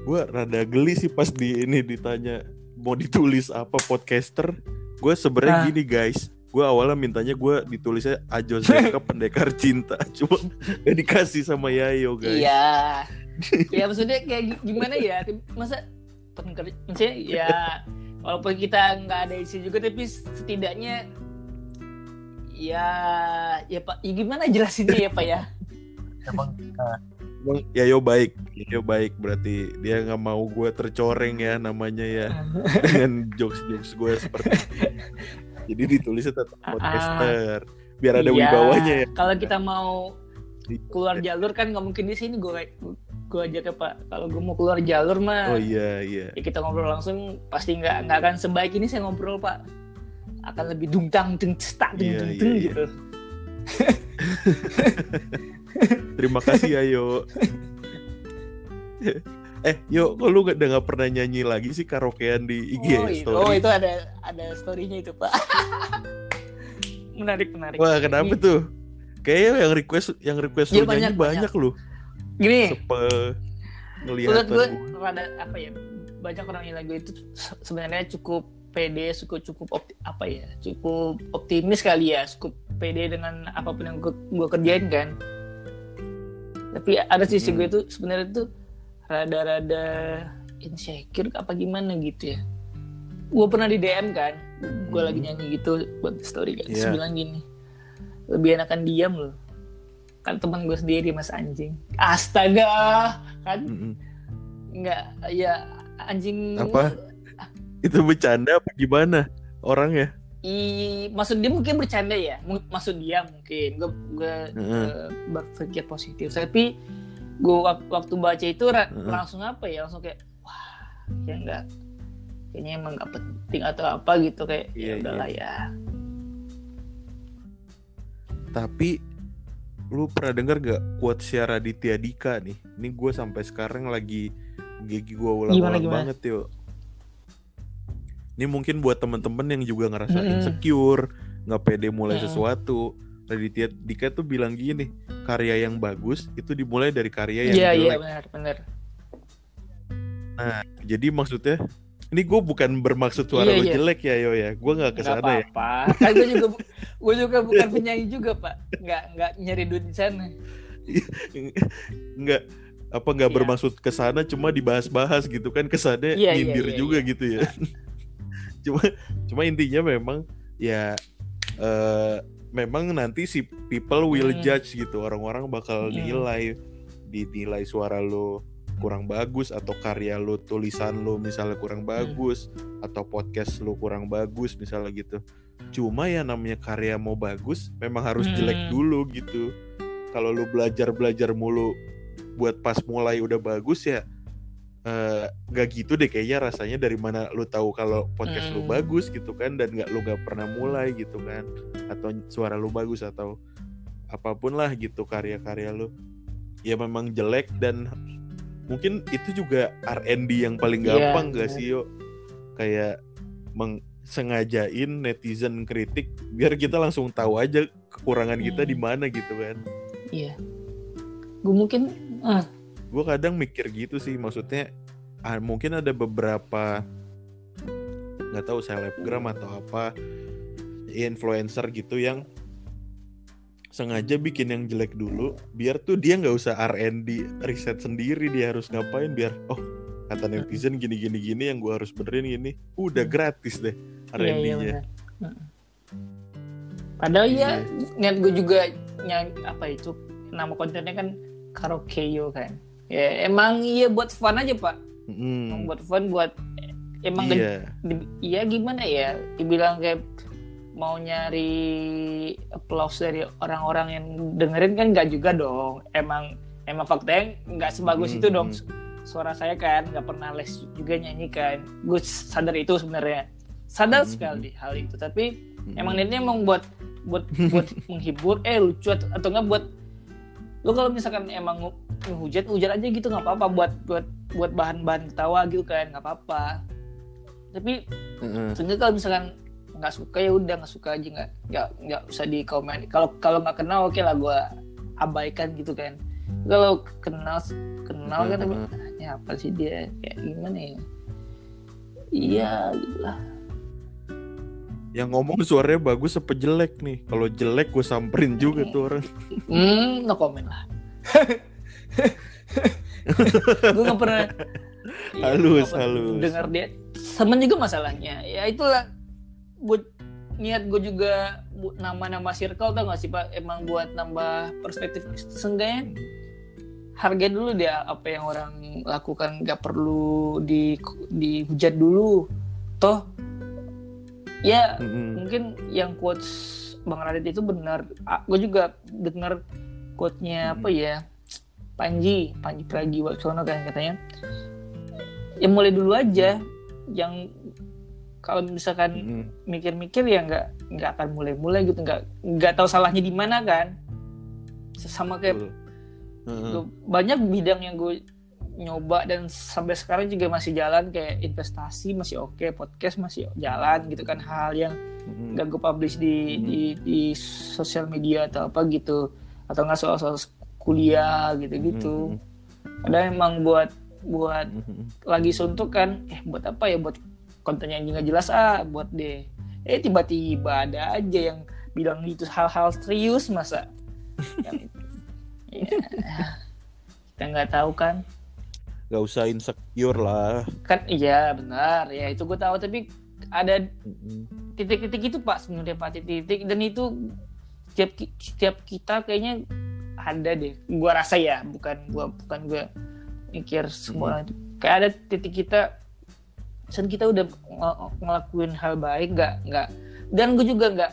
Gue rada geli sih pas di ini ditanya mau ditulis apa podcaster gue sebenarnya nah. gini guys. Gue awalnya mintanya gue ditulisnya Ajo Zeka [LAUGHS] pendekar cinta. Cuma gak dikasih sama Yayo guys. Iya. [LAUGHS] Ya maksudnya kayak gimana ya? Masa pendekar maksudnya ya walaupun kita nggak ada isi juga tapi setidaknya ya ya pak ya gimana jelasinnya ya pak ya? Emang uh, emang Yayo baik. Yayo baik. Berarti dia nggak mau gue tercoreng ya namanya ya. [LAUGHS] Dengan jokes jokes gue seperti jadi ditulisnya tetap ah, podcaster. Biar ada iya, wibawanya ya. Kalau kita mau keluar jalur kan nggak mungkin di sini. Gue gue aja ke pak. Kalau gue mau keluar jalur mah oh iya iya. ya kita ngobrol langsung. Pasti nggak nggak akan sebaik ini saya ngobrol pak. Akan lebih dungtang deng iya, iya, iya. gitu terima kasih ya yo. Eh yo kok lu udah nggak pernah nyanyi lagi sih karaokean di IG oh, story? oh itu ada ada storynya itu pak. Menarik menarik. Wah kenapa ini. tuh? Kayaknya yang request yang request ya, banyak, banyak, banyak. loh gini. Sepe ngelihat gue rada apa ya banyak orang yang lagu itu sebenarnya cukup pede cukup cukup opti, apa ya cukup optimis kali ya cukup pede dengan apa pun yang gue, gue kerjain kan. Tapi ada sisi hmm. gue itu sebenarnya itu rada-rada insecure apa gimana gitu ya. Gue pernah di DM kan gue hmm. lagi nyanyi gitu buat story kan yeah. bilang gini lebih enakan diam loh. Kan teman gue sendiri mas anjing. Astaga kan? Nggak ya anjing. Apa? Itu bercanda apa gimana orangnya I, maksud dia mungkin bercanda ya maksud dia mungkin gue gue uh, berpikir positif tapi gue waktu baca itu uh. langsung apa ya langsung kayak wah ya enggak kayaknya emang nggak penting atau apa gitu kayak yeah, ya iya, udahlah yeah. ya tapi lu pernah denger gak quote Syara Raditya Dika nih? Ini gue sampai sekarang lagi gigi gue ulang-ulang banget yo. Ini mungkin buat temen-temen yang juga ngerasa mm. insecure, nggak pede mulai mm. sesuatu. Raditya Dika tuh bilang gini, karya yang bagus itu dimulai dari karya yang yeah, jelek. Iya, yeah, benar, benar. Nah, jadi maksudnya ini gue bukan bermaksud suara iya, lo iya. jelek ya yo ya gue nggak ke sana ya apa [LAUGHS] kan gue juga gue juga bukan penyanyi juga pak nggak nggak nyari duit di sana nggak apa nggak iya. bermaksud ke sana cuma dibahas-bahas gitu kan kesannya iya, iya nyindir iya, iya, juga iya. gitu ya [LAUGHS] cuma cuma intinya memang ya uh, memang nanti si people will hmm. judge gitu orang-orang bakal hmm. nilai dinilai suara lo kurang bagus atau karya lo tulisan lo misalnya kurang hmm. bagus hmm. atau podcast lo kurang bagus misalnya gitu cuma ya namanya karya mau bagus memang harus hmm. jelek dulu gitu kalau lo belajar belajar mulu buat pas mulai udah bagus ya uh, gak gitu deh kayaknya rasanya dari mana lo tahu kalau podcast hmm. lo bagus gitu kan dan nggak lo gak pernah mulai gitu kan atau suara lo bagus atau apa pun lah gitu karya-karya lo ya memang jelek dan mungkin itu juga R&D yang paling iya, gampang yeah, gak sih yuk kayak meng sengajain netizen kritik biar kita langsung tahu aja kekurangan kita di hmm. mana gitu kan iya yeah. gue mungkin uh. Gue kadang mikir gitu sih maksudnya ah, mungkin ada beberapa nggak tahu selebgram atau apa influencer gitu yang sengaja bikin yang jelek dulu biar tuh dia nggak usah R&D riset sendiri dia harus ngapain biar oh kata netizen gini gini gini yang gue harus benerin ini udah hmm. gratis deh R&D-nya iya, iya padahal ya niat gue juga yang apa itu nama kontennya kan karaoke kan ya emang iya buat fun aja pak hmm. buat fun buat emang iya. iya gimana ya dibilang kayak mau nyari applause dari orang-orang yang dengerin kan nggak juga dong emang emang faktanya nggak sebagus hmm. itu dong suara saya kan nggak pernah les juga nyanyi kan gue sadar itu sebenarnya sadar Hmm. sekali hal itu tapi Hmm. emang niatnya emang buat buat buat [LAUGHS] menghibur eh lucu atau, atau enggak buat lu kalau misalkan emang hujat hujat aja gitu nggak apa-apa buat buat buat bahan-bahan ketawa gitu kan nggak apa-apa tapi. Sehingga kalau misalkan nggak suka ya udah nggak suka aja nggak nggak nggak usah di komen. Kalau kalau nggak kenal oke lah gue abaikan gitu kan. Kalau kenal kenal kan Mhm. ya apa sih dia kayak gimana ya? Iya gitu lah. Yang ngomong suaranya bagus apa jelek nih? Kalau jelek gue samperin juga tuh orang. Hmm, no comment lah. [LAUGHS] gue nggak pernah Halus, pernah halus. Dengar dia. Sama juga masalahnya. Ya itulah. Buat niat gue juga bu- nama-nama circle tau gak sih pak? Emang buat nambah perspektif. Seenggaknya hargain dulu dia apa yang orang lakukan. Gak perlu di dihujat dulu. Toh ya Mm-mm. mungkin yang quotes Bang Radit itu benar. Gue juga dengar quote-nya apa ya? Panji, Panji Pragiwaksono kan katanya. Ya mulai dulu aja. Yang kalau misalkan Mm-mm. mikir-mikir ya nggak nggak akan mulai-mulai gitu, nggak nggak tahu salahnya di mana kan. Sama kayak. Heeh. Tuh, banyak bidang yang gue nyoba dan sampai sekarang juga masih jalan kayak investasi masih oke podcast masih jalan gitu kan hal yang nggak gue publish di, di di sosial media atau apa gitu atau nggak soal-soal kuliah gitu-gitu. Mm-mm. ada emang buat buat lagi suntuk kan eh buat apa ya buat konten yang nggak jelas ah buat deh. Eh tiba-tiba ada aja yang bilang itu hal-hal serius masa? [LAUGHS] Yang, ya, kita nggak tahu kan Gak usah insecure lah. Kan iya benar. Ya itu gue tahu. Tapi ada titik-titik itu pak sebenarnya pak. Titik-titik. Dan itu setiap setiap kita kayaknya ada deh. Gua rasa ya bukan gua bukan gua mikir semua. Itu kayak ada titik kita dan kita udah ng- ngelakuin hal baik nggak nggak. Dan gue juga nggak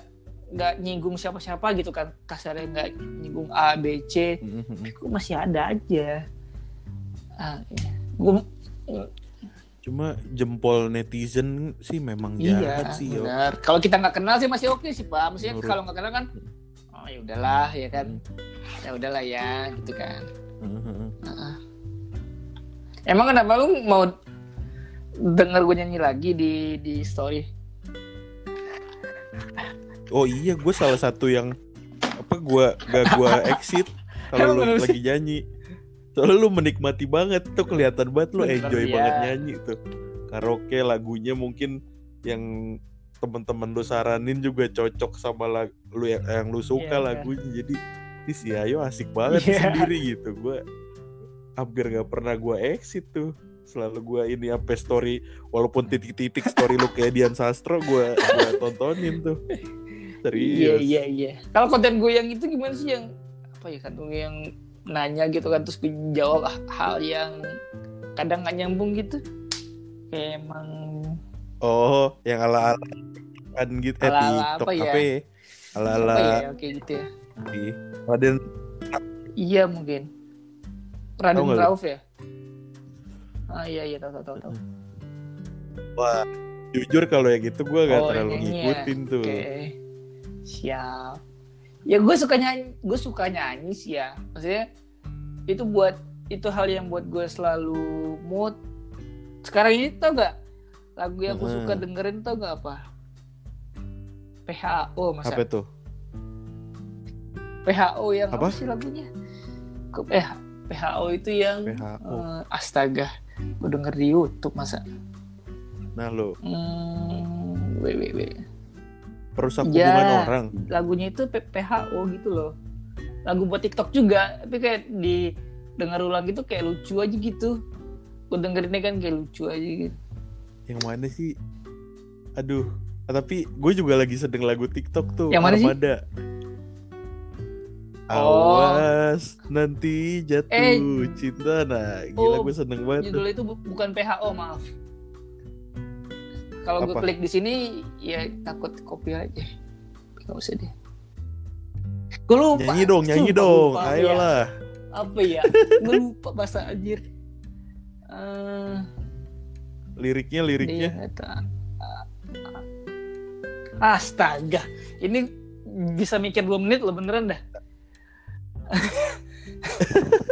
nggak nyinggung siapa-siapa gitu kan. Kasarnya nggak nyinggung A B C. Tapi kok masih ada aja gua Cuma jempol netizen sih memang Iya, jahat sih. Kalau kita nggak kenal sih masih oke sih pak. Maksudnya Menurut- kalau nggak kenal kan, oh ya udahlah ya kan, ya udahlah ya gitu kan. Heeh. Heeh. Emang kenapa lu mau denger gue nyanyi lagi di di story? Oh iya, gue salah satu yang apa gua gak gua [LAUGHS] exit kalau lu lagi nyanyi. Soalnya lu menikmati banget tuh kelihatan banget lu enjoy iya. banget nyanyi tuh. Karaoke lagunya mungkin yang temen-temen lu saranin juga cocok sama lag- lu yang, yang lu suka Iya, iya. lagunya. Jadi ini si Ayo asik banget Iya. sendiri gitu. Gua hampir gak pernah gua exit tuh. Selalu gua ini apa story walaupun titik-titik story lu kayak Dian Sastro gua gua tontonin tuh. Iya Serius. iya iya. Kalau konten gue yang itu gimana sih yang apa ya kan yang nanya gitu kan terus gue jawab hal yang kadang nggak nyambung gitu. Kayak emang Oh, yang ala-ala kan gitu eh, Ala-ala TikTok apa ya? apa ya? Ala-ala apa ya kayak gitu ya. di Raden Iya mungkin. Raden? Rauf ya? Ah iya iya tahu tahu tahu. Wah, jujur kalau yang gitu gue gak Oh, terlalu ini ya. ngikutin tuh. Oke. Siap. Ya gue suka nyanyi, gue suka nyanyi sih ya. Maksudnya itu buat itu hal yang buat gue selalu mood. Sekarang ini tau gak lagu yang gue Mhm. suka dengerin tau gak apa? PHO masa Apa tuh? PHO yang apa? Apa? sih lagunya? Ke eh PHO itu yang PHO. eh, astaga, gue denger di YouTube masa. Nah lo, Hmm, wait, wait, wait. Perusak Ya. hubungan orang. lagunya itu PHO gitu loh lagu buat TikTok juga tapi kayak di dengar ulang gitu kayak lucu aja gitu gue dengerinnya kan kayak lucu aja gitu Yang mana sih? Aduh, ah, tapi gue juga lagi sedang lagu TikTok tuh. Yang mana sih? Armada. Oh. Awas nanti jatuh Eh. cinta nah gila Oh, gue seneng banget judulnya itu bu- bukan PHO maaf kalau gue klik di sini ya takut copyright ya nggak usah deh. Gue lupa. Nyanyi dong nyanyi Sumpah dong. lupa, ya. ayolah. Apa ya? Gue lupa bahasa anjir. Eh, Liriknya liriknya. kata, astaga. Ini bisa mikir dua menit lo beneran dah [LAUGHS]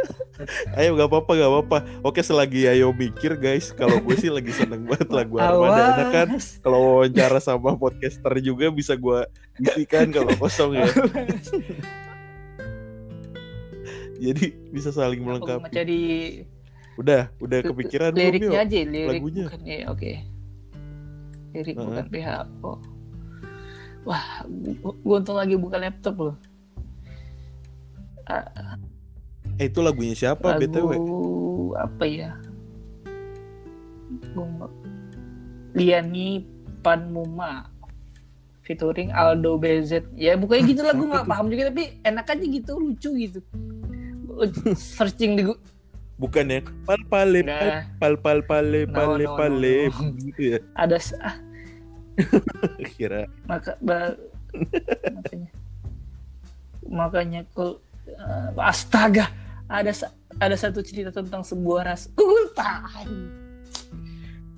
Ayo gak apa-apa gak apa-apa. Oke selagi ayo mikir guys. Kalau gue sih lagi seneng banget lagu Armadana kan. Awas. Kalau wawancara sama podcaster juga bisa gue bisikan kalau kosong ya. Jadi bisa saling Aku melengkapi. jadi Udah, udah kepikiran belum liriknya yuk? aja lirik lagunya. bukan ya oke lirik Heeh. bukan PHO wah gue untung lagi buka laptop loh Ah, Eh itu lagunya siapa lagu BTW? apa ya Liani Panmuma featuring Aldo BZ ya bukannya gitu lah gue [LAUGHS] nggak paham juga tapi enak aja gitu lucu gitu searching di Bukan ya? Pal pale pal Nggak. pal pal pale pale no, no, pale no. gitu ya. [LAUGHS] ada ah, [LAUGHS] Kira maka ba- makanya makanya kok eh, astaga ada ada satu cerita tentang sebuah ras [LAUGHS] Gua tahan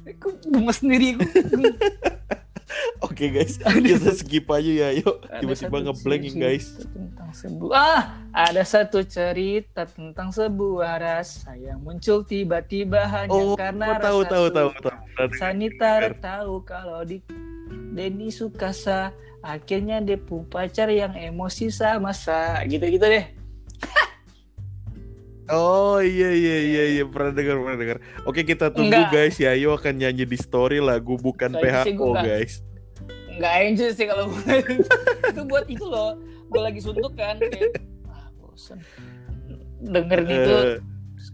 aku gemes sendiri. [LAUGHS] Oke guys, [LAUGHS] Ada kita skip aja ya. Yuk, tiba-tiba cerita guys. tentang sebuah ah ada satu cerita tentang sebuah rasa yang muncul tiba-tiba hanya Oh, karena tahu rasa tahu tahu tahu. Pernah Sanitar tahu kalau di Denny Sukasa akhirnya dia pun pacar yang emosi sama sa gitu-gitu deh. Oh iya iya iya iya pernah dengar pernah dengar. Oke kita tunggu Enggak. guys ya. Ayo akan nyanyi di story lagu bukan sih PHO enggak. guys. Nggak enjoy sih kalau [LAUGHS] itu buat itu loh. Gue lagi suntuk kan kayak ah bosen. Dengerin itu Eh,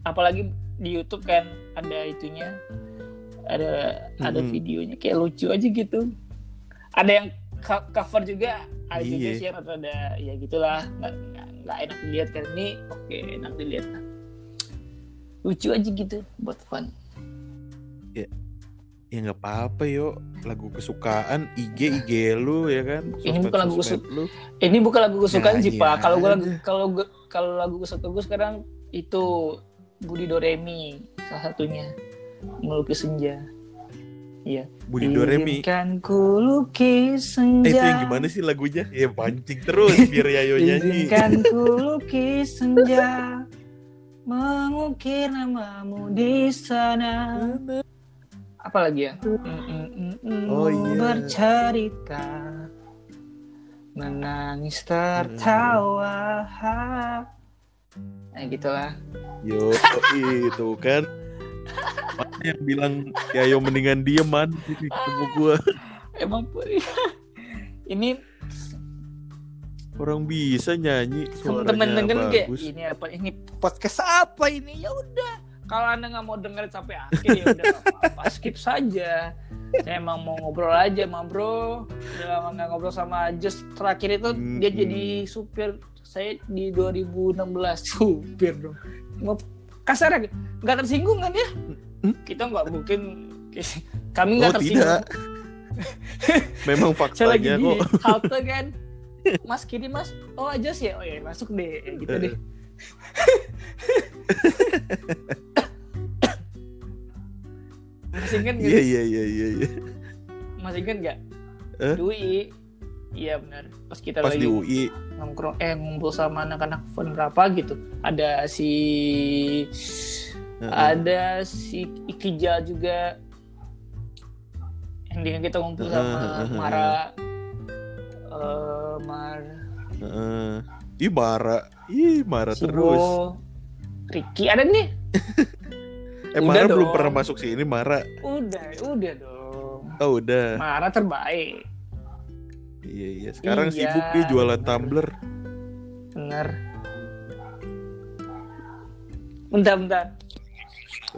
apalagi di YouTube kan ada itunya. Ada ada Mm-mm. videonya kayak lucu aja gitu. Ada yang co- cover juga ada juga Iya. sih atau ada ya gitulah nggak nggak- enak dilihat kan. Ini oke enak dilihat. Lucu aja gitu buat fun. Ya nggak apa-apa yo. Lagu kesukaan IG IG lu ya kan. Ini bukan lagu lu. ini bukan lagu kesukaan Ya, sih pak. Iya kalau gue lagu kalau gue kalau lagu kesukaan gue sekarang itu Budi Doremi salah satunya. Melukis senja iya Budi Doremi. Izinkan ku lukis Eh itu senja yang gimana sih lagunya? Ya pancing terus biar Yayo nyanyi. Izinkan ku lukis senja Mengukir namamu di sana Apa lagi ya? Oh, iya. Bercerita Menangis tertawa Nah gitulah Yo itu kan. Yang bilang Yayo mendingan diem man. Ini ketemu gua. Emang [LAUGHS] Ini Orang bisa nyanyi temen-temen denger kayak. Ini apa ini podcast apa ini? Ya udah. Kalau anda nggak mau denger sampai akhir ya udah apa-apa. Skip saja. Saya emang mau ngobrol aja sama bro. Udah lama nggak ngobrol sama Just terakhir itu dia Mm-mm. jadi supir. Saya di 2016 supir dong kasar aja nggak tersinggung kan ya Hmm? kita nggak mungkin [LAUGHS] kami nggak Oh tersinggung tidak. [LAUGHS] Memang [LAUGHS] saya lagi faktanya di kok. halte kan mas kiri mas oh aja sih ya oh ya masuk deh gitu deh masih ingat Iya nggak iya iya iya. iya. masih ingat nggak Eh? Dwi iya benar pas kita Pas lagi di UI. nongkrong eh ngumpul sama anak-anak fun berapa gitu ada si Heeh. ada si Ikijal juga yang kita ngumpul sama Heeh. Mara eh Mar Heeh. Ih marah. Ih marah si terus. Ricky ada nih [LAUGHS] Eh Udah Mara belum pernah masuk sini Mara. udah udah dong Oh udah. Mara terbaik Iya iya. Sekarang Iya, sibuk dia jualan bener. tumbler. bener bentar bentar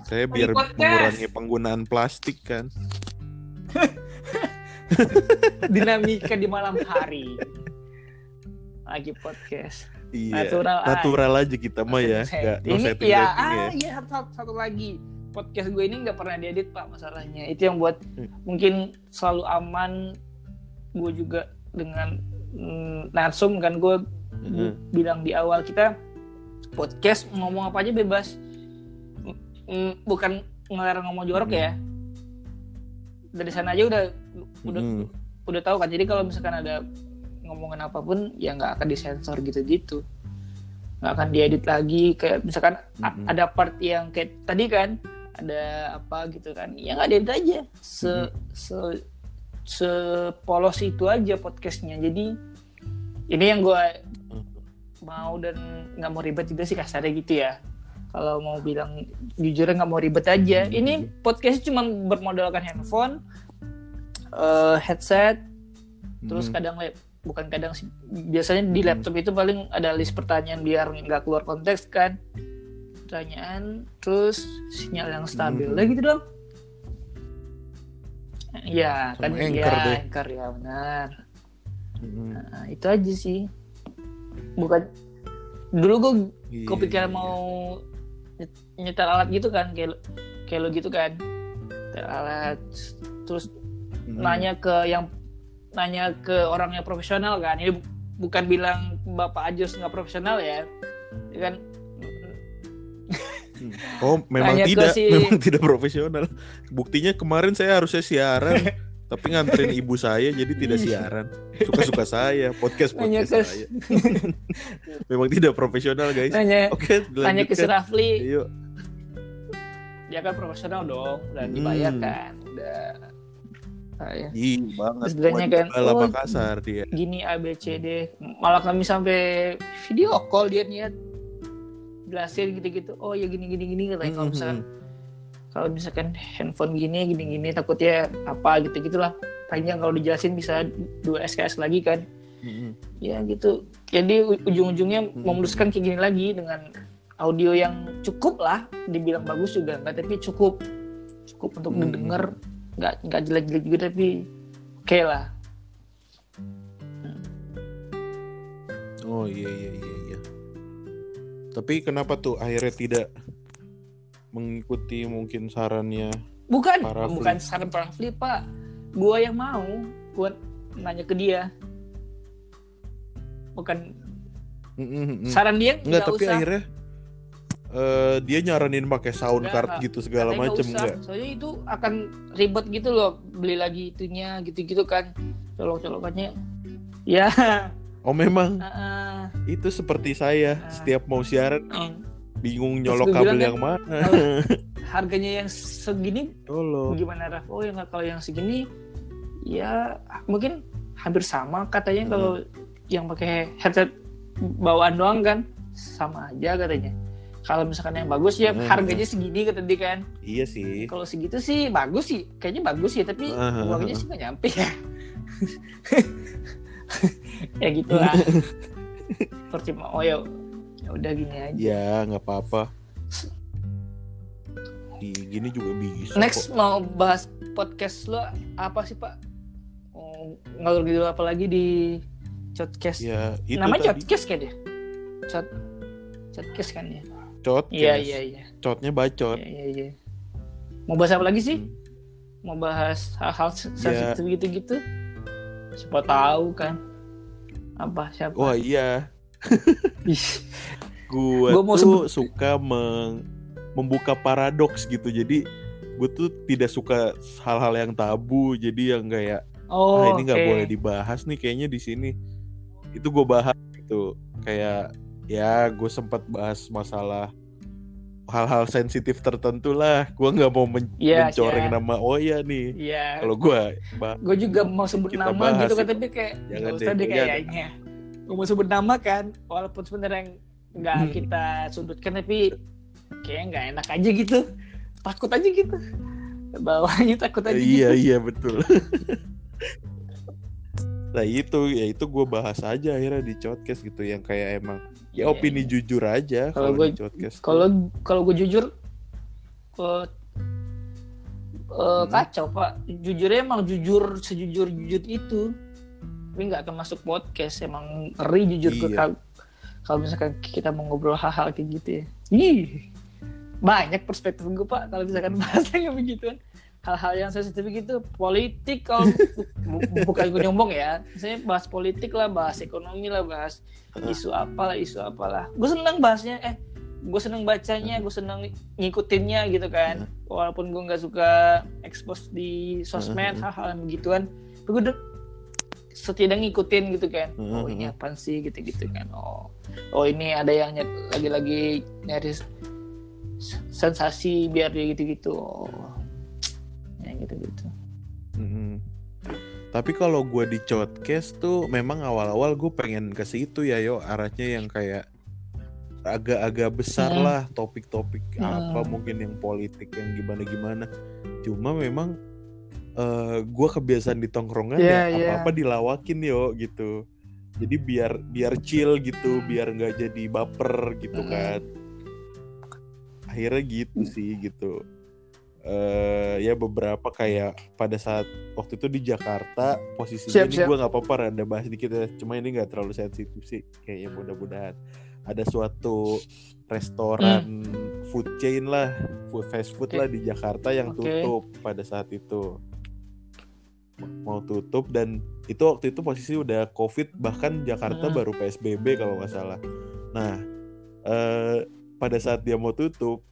Saya biar podcast. mengurangi penggunaan plastik kan. [LAUGHS] dinamika di malam hari lagi podcast Iya. natural. Natural aja kita mah ya. No ini setting ya, setting ya. ah, iya satu, satu lagi podcast gue ini nggak pernah diedit pak masalahnya itu yang buat Hmm. mungkin selalu aman gue juga dengan mm, narsum kan gue Heeh. bilang di awal kita podcast ngomong apa aja bebas. Mm, mm, bukan ngelarang ngomong jorok ya. Dari sana aja udah udah Hmm. udah tahu kan. Jadi kalau misalkan ada ngomongin apa pun ya nggak akan disensor gitu-gitu. Nggak akan diedit lagi. Kayak misalkan Mhm. ada part yang kayak tadi kan ada apa gitu kan. Ya nggak diedit aja. Se se sepolos itu aja podcastnya jadi ini yang gue mau dan nggak mau ribet juga sih kasarnya gitu ya kalau mau bilang jujur nggak mau ribet aja ini podcast cuma bermodalkan handphone eh, headset terus Hmm. kadang lap- bukan kadang sih biasanya di Hmm. laptop itu paling ada list pertanyaan biar nggak keluar konteks kan pertanyaan terus sinyal yang stabil Hmm. lah gitu dong Iya Sama kan Anchor ya deh. anchor ya benar Hmm. nah, itu aja sih bukan dulu gue Iya, kepikiran iya. mau nyet- nyetel alat gitu kan kayak kayak lo gitu kan nyetel alat terus Hmm. nanya ke yang nanya ke orang yang profesional kan ini bu- bukan bilang bapak Ajos nggak profesional ya Ya kan Oh, memang Tanya tidak, si- memang tidak profesional. Buktinya kemarin saya harusnya siaran, [LAUGHS] tapi nganterin ibu saya jadi tidak siaran. Suka-suka saya, podcast [LAUGHS] podcast ke- saya. [LAUGHS] memang tidak profesional, guys. nanya Oke, nanya ke. Rafli Yuk. dia kan profesional dong dan Hmm. dibayar kan udah Ah, ya. Ih, banget. Terus dia kan, oh, Makassar dia. gini A B C D malah kami sampai video call dia niat jelasin gitu-gitu. Oh ya gini gini gini katanya kalau Hmm, misalkan kalau misalkan handphone gini gini gini takutnya apa gitu gitulah panjang kalau dijelasin bisa dua SKS lagi kan. Hmm, ya gitu. Jadi ujung-ujungnya Hmm. memutuskan kayak gini lagi dengan audio yang cukup lah. Dibilang bagus juga enggak tapi cukup. Cukup untuk Hmm. didengar nggak nggak jelek-jelek juga tapi oke lah. Oh iya iya iya iya. Tapi kenapa tuh akhirnya tidak mengikuti mungkin sarannya? bukan bukan saran Pak Rafli pak gua yang mau gua nanya ke dia bukan Mm, mm, mm. saran dia Enggak, nggak tapi usah akhirnya eh, dia nyaranin pakai sound Enggak, card enggak. gitu segala usah. enggak? soalnya itu akan ribet gitu loh beli lagi itunya gitu-gitu kan colok-colokannya ya [LAUGHS] Oh memang uh, itu seperti saya Ah. setiap mau siaran bingung Terus nyolok kabel bilang kan, yang mana. [LAUGHS] harganya yang segini Tolong. gimana Raf? Oh yang kalau yang segini ya mungkin hampir sama katanya Hmm. kalau yang pakai headset bawaan doang kan sama aja katanya. Kalau misalkan yang bagus ya Hmm. harganya segini kata dia kan. Iya sih. Kalau segitu sih bagus sih, kayaknya bagus sih tapi Ah. uangnya sih nggak nyampe ya. [LAUGHS] ya gitulah. [LAUGHS] Percuma. Oh ya, ya udah gini aja. Ya nggak apa-apa. Di gini juga bisa. Next kok. mau bahas podcast lo apa sih Pak? Ngalur gitu apa lagi di podcast? Ya itu Namanya podcast kan ya? Cot podcast kan ya? Cot. Iya iya iya. Cotnya bacot. Iya iya iya. Mau bahas apa lagi sih? Hmm. Mau bahas hal-hal Ya. sensitif gitu-gitu? Siapa tahu kan? Apa siapa? Wah iya. [LAUGHS] Gue tuh suka meng- membuka paradoks gitu. Jadi gue tuh tidak suka hal-hal yang tabu. Jadi yang kayak Oh, ah ini nggak oke. boleh dibahas nih kayaknya di sini itu gue bahas gitu kayak ya gue sempat bahas masalah hal-hal sensitif tertentu lah gue nggak mau men- Iya, mencoreng iya. nama oh ya nih Iya. kalau gue gue juga mau sebut Kita nama bahas gitu kan tapi kayak Jangan nggak deh, usah deh jangan. kayaknya gue mau sebut nama kan walaupun sebenarnya nggak Hmm. kita sudutkan tapi kayak nggak enak aja gitu takut aja gitu bawahnya takut aja iya gitu. iya betul [LAUGHS] nah itu ya itu gue bahas aja akhirnya di podcast gitu yang kayak emang ya Iya, opini iya. jujur aja Kalau podcast kalau kalau gue jujur eh, eh, Hmm. kacau pak jujurnya emang jujur sejujur jujur itu tapi nggak termasuk podcast emang ngeri jujur ke Iya. kal- kalau misalkan kita mau ngobrol hal-hal kayak gitu ya ih banyak perspektif gue pak kalau misalkan [LAUGHS] bahasanya begituan hal-hal yang sensitif gitu politik kalau [LAUGHS] bu- bukan gue nyombong ya. Saya bahas politik lah bahas ekonomi lah bahas isu apalah isu apalah. Gue senang bahasnya eh gue seneng bacanya gue seneng ngikutinnya gitu kan. Walaupun gue nggak suka expose di sosmed hal-hal begituan. Tapi gue setidaknya ngikutin gitu kan. Oh ini apa sih gitu gitu kan. Oh oh ini ada yang lagi-lagi nyari sensasi biar dia gitu-gitu. Oh. Ya gitu-gitu mm-hmm. tapi kalau gue di showcase tuh memang awal-awal gue pengen ke situ ya yo arahnya yang kayak agak-agak besar hmm. lah topik-topik hmm. apa mungkin yang politik yang gimana-gimana cuma memang uh, eh, gue kebiasaan di tongkrongan yeah, ya apa-apa yeah. dilawakin yo gitu jadi biar biar chill gitu biar nggak jadi baper gitu hmm. kan akhirnya gitu sih gitu uh, ya beberapa kayak pada saat waktu itu di Jakarta posisinya siap, ini gue nggak apa-apa ada bahas dikit ya cuma ini nggak terlalu sensitif sih kayaknya mudah-mudahan ada suatu restoran hmm. food chain lah, food fast food okay. lah di Jakarta yang okay. tutup pada saat itu. Mau tutup dan itu waktu itu posisi udah COVID bahkan Jakarta hmm. baru PSBB kalau nggak salah. Nah, eh, pada saat dia mau tutup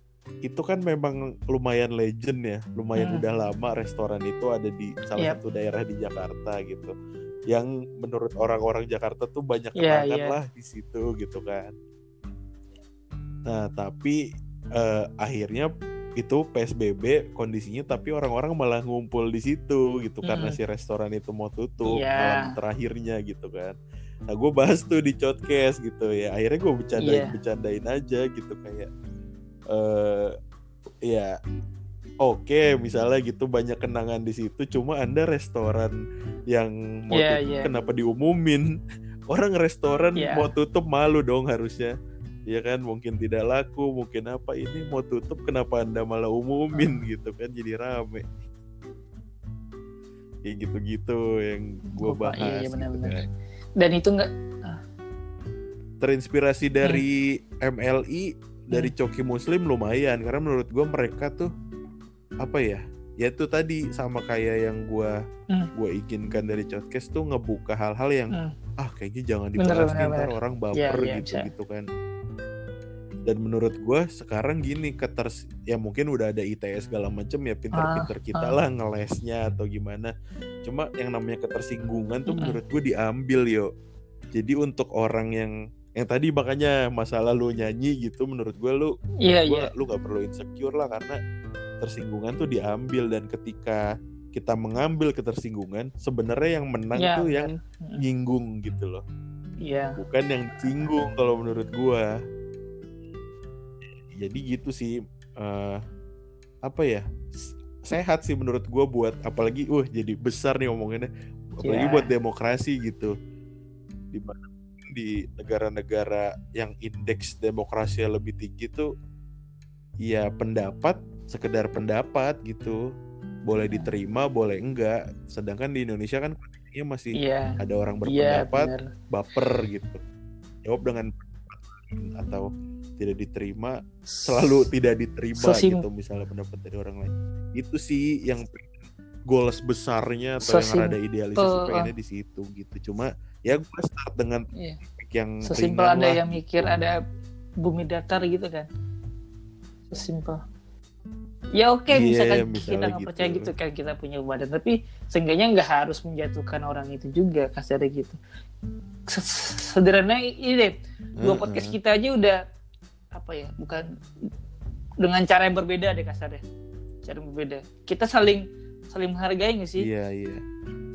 itu kan memang lumayan legend ya, lumayan hmm. udah lama restoran itu ada di salah yep. satu daerah di Jakarta gitu yang menurut orang-orang Jakarta tuh banyak yeah, kenangan yeah. lah di situ gitu kan. Nah tapi uh, akhirnya itu PSBB kondisinya tapi orang-orang malah ngumpul di situ gitu hmm. karena si restoran itu mau tutup yeah. malam terakhirnya gitu kan. Nah gue bahas tuh di podcast gitu ya akhirnya gue bercandain yeah. bercandain aja gitu kayak uh, ya oke okay, misalnya gitu banyak kenangan di situ cuma anda restoran yang mau yeah, tutup yeah. kenapa diumumin [LAUGHS] orang restoran yeah. mau tutup malu dong harusnya ya kan mungkin tidak laku mungkin apa ini mau tutup kenapa anda malah umumin gitu kan jadi rame kayak gitu-gitu yang gue bahas iya, iya, bener -bener. Gitu kan. dan itu enggak ah. terinspirasi dari hmm. MLI dari hmm. Coki Muslim lumayan karena menurut gue mereka tuh apa ya ya itu tadi sama kayak yang gue hmm. gue inginkan dari podcast tuh ngebuka hal-hal yang hmm. ah kayaknya jangan dibahas bener, bener, orang baper yeah, yeah, gitu bisa. gitu kan dan menurut gue sekarang gini keters ya mungkin udah ada ITS segala macem ya pinter-pinter ah, kita ah. lah ngelesnya atau gimana cuma yang namanya ketersinggungan tuh hmm. menurut gue diambil yo jadi untuk orang yang yang tadi makanya masalah lu nyanyi gitu menurut gue lu yeah, gua, yeah. lu gak perlu insecure lah karena ketersinggungan tuh diambil dan ketika kita mengambil ketersinggungan sebenarnya yang menang ya, tuh yang nyinggung gitu loh Iya. bukan yang singgung kalau menurut gua jadi gitu sih uh, apa ya sehat sih menurut gua buat apalagi uh jadi besar nih omongannya apalagi yeah. buat demokrasi gitu di di negara-negara yang indeks demokrasi lebih tinggi tuh ya pendapat sekedar pendapat gitu. Boleh iya. diterima boleh enggak. Sedangkan di Indonesia kan kondisinya masih yeah. ada orang iya, berpendapat yeah, baper gitu. Jawab dengan atau tidak diterima selalu tidak diterima Sesim gitu misalnya pendapat dari orang lain. Itu sih yang goals besarnya atau Sesim yang ada idealis uh, pengennya di situ gitu. Cuma ya gue start dengan yeah. yang sesimpel ada lah. yang mikir ada bumi datar gitu kan. Sesimpel. Ya oke okay, yeah, misalkan kita nggak gitu. percaya gitu kan kita punya badan. Tapi seenggaknya nggak harus menjatuhkan orang itu juga kasarnya gitu. Sederhana ini deh. Dua podcast kita aja udah apa ya bukan dengan cara yang berbeda deh kasarnya cara yang berbeda. Kita saling saling menghargai nggak sih? Iya yeah, iya. Yeah.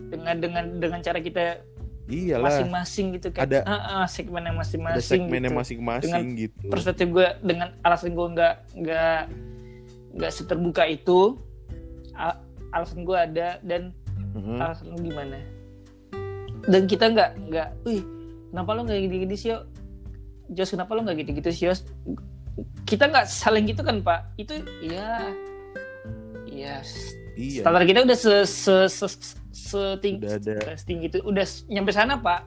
dengan dengan dengan cara kita Iyalah. masing-masing gitu kan ada uh, uh, segmennya masing-masing segmennya gitu. masing-masing gitu perspektif gue dengan alasan gue nggak nggak nggak seterbuka itu al alasan gue ada dan mm-hmm. alasan lu gimana dan kita nggak nggak wih kenapa lo nggak gini-gini sih Jos kenapa lo nggak gitu-gitu sih Jos kita nggak saling gitu kan pak itu ya ya iya. standar kita udah se se se setinggi setinggi itu udah nyampe sana pak.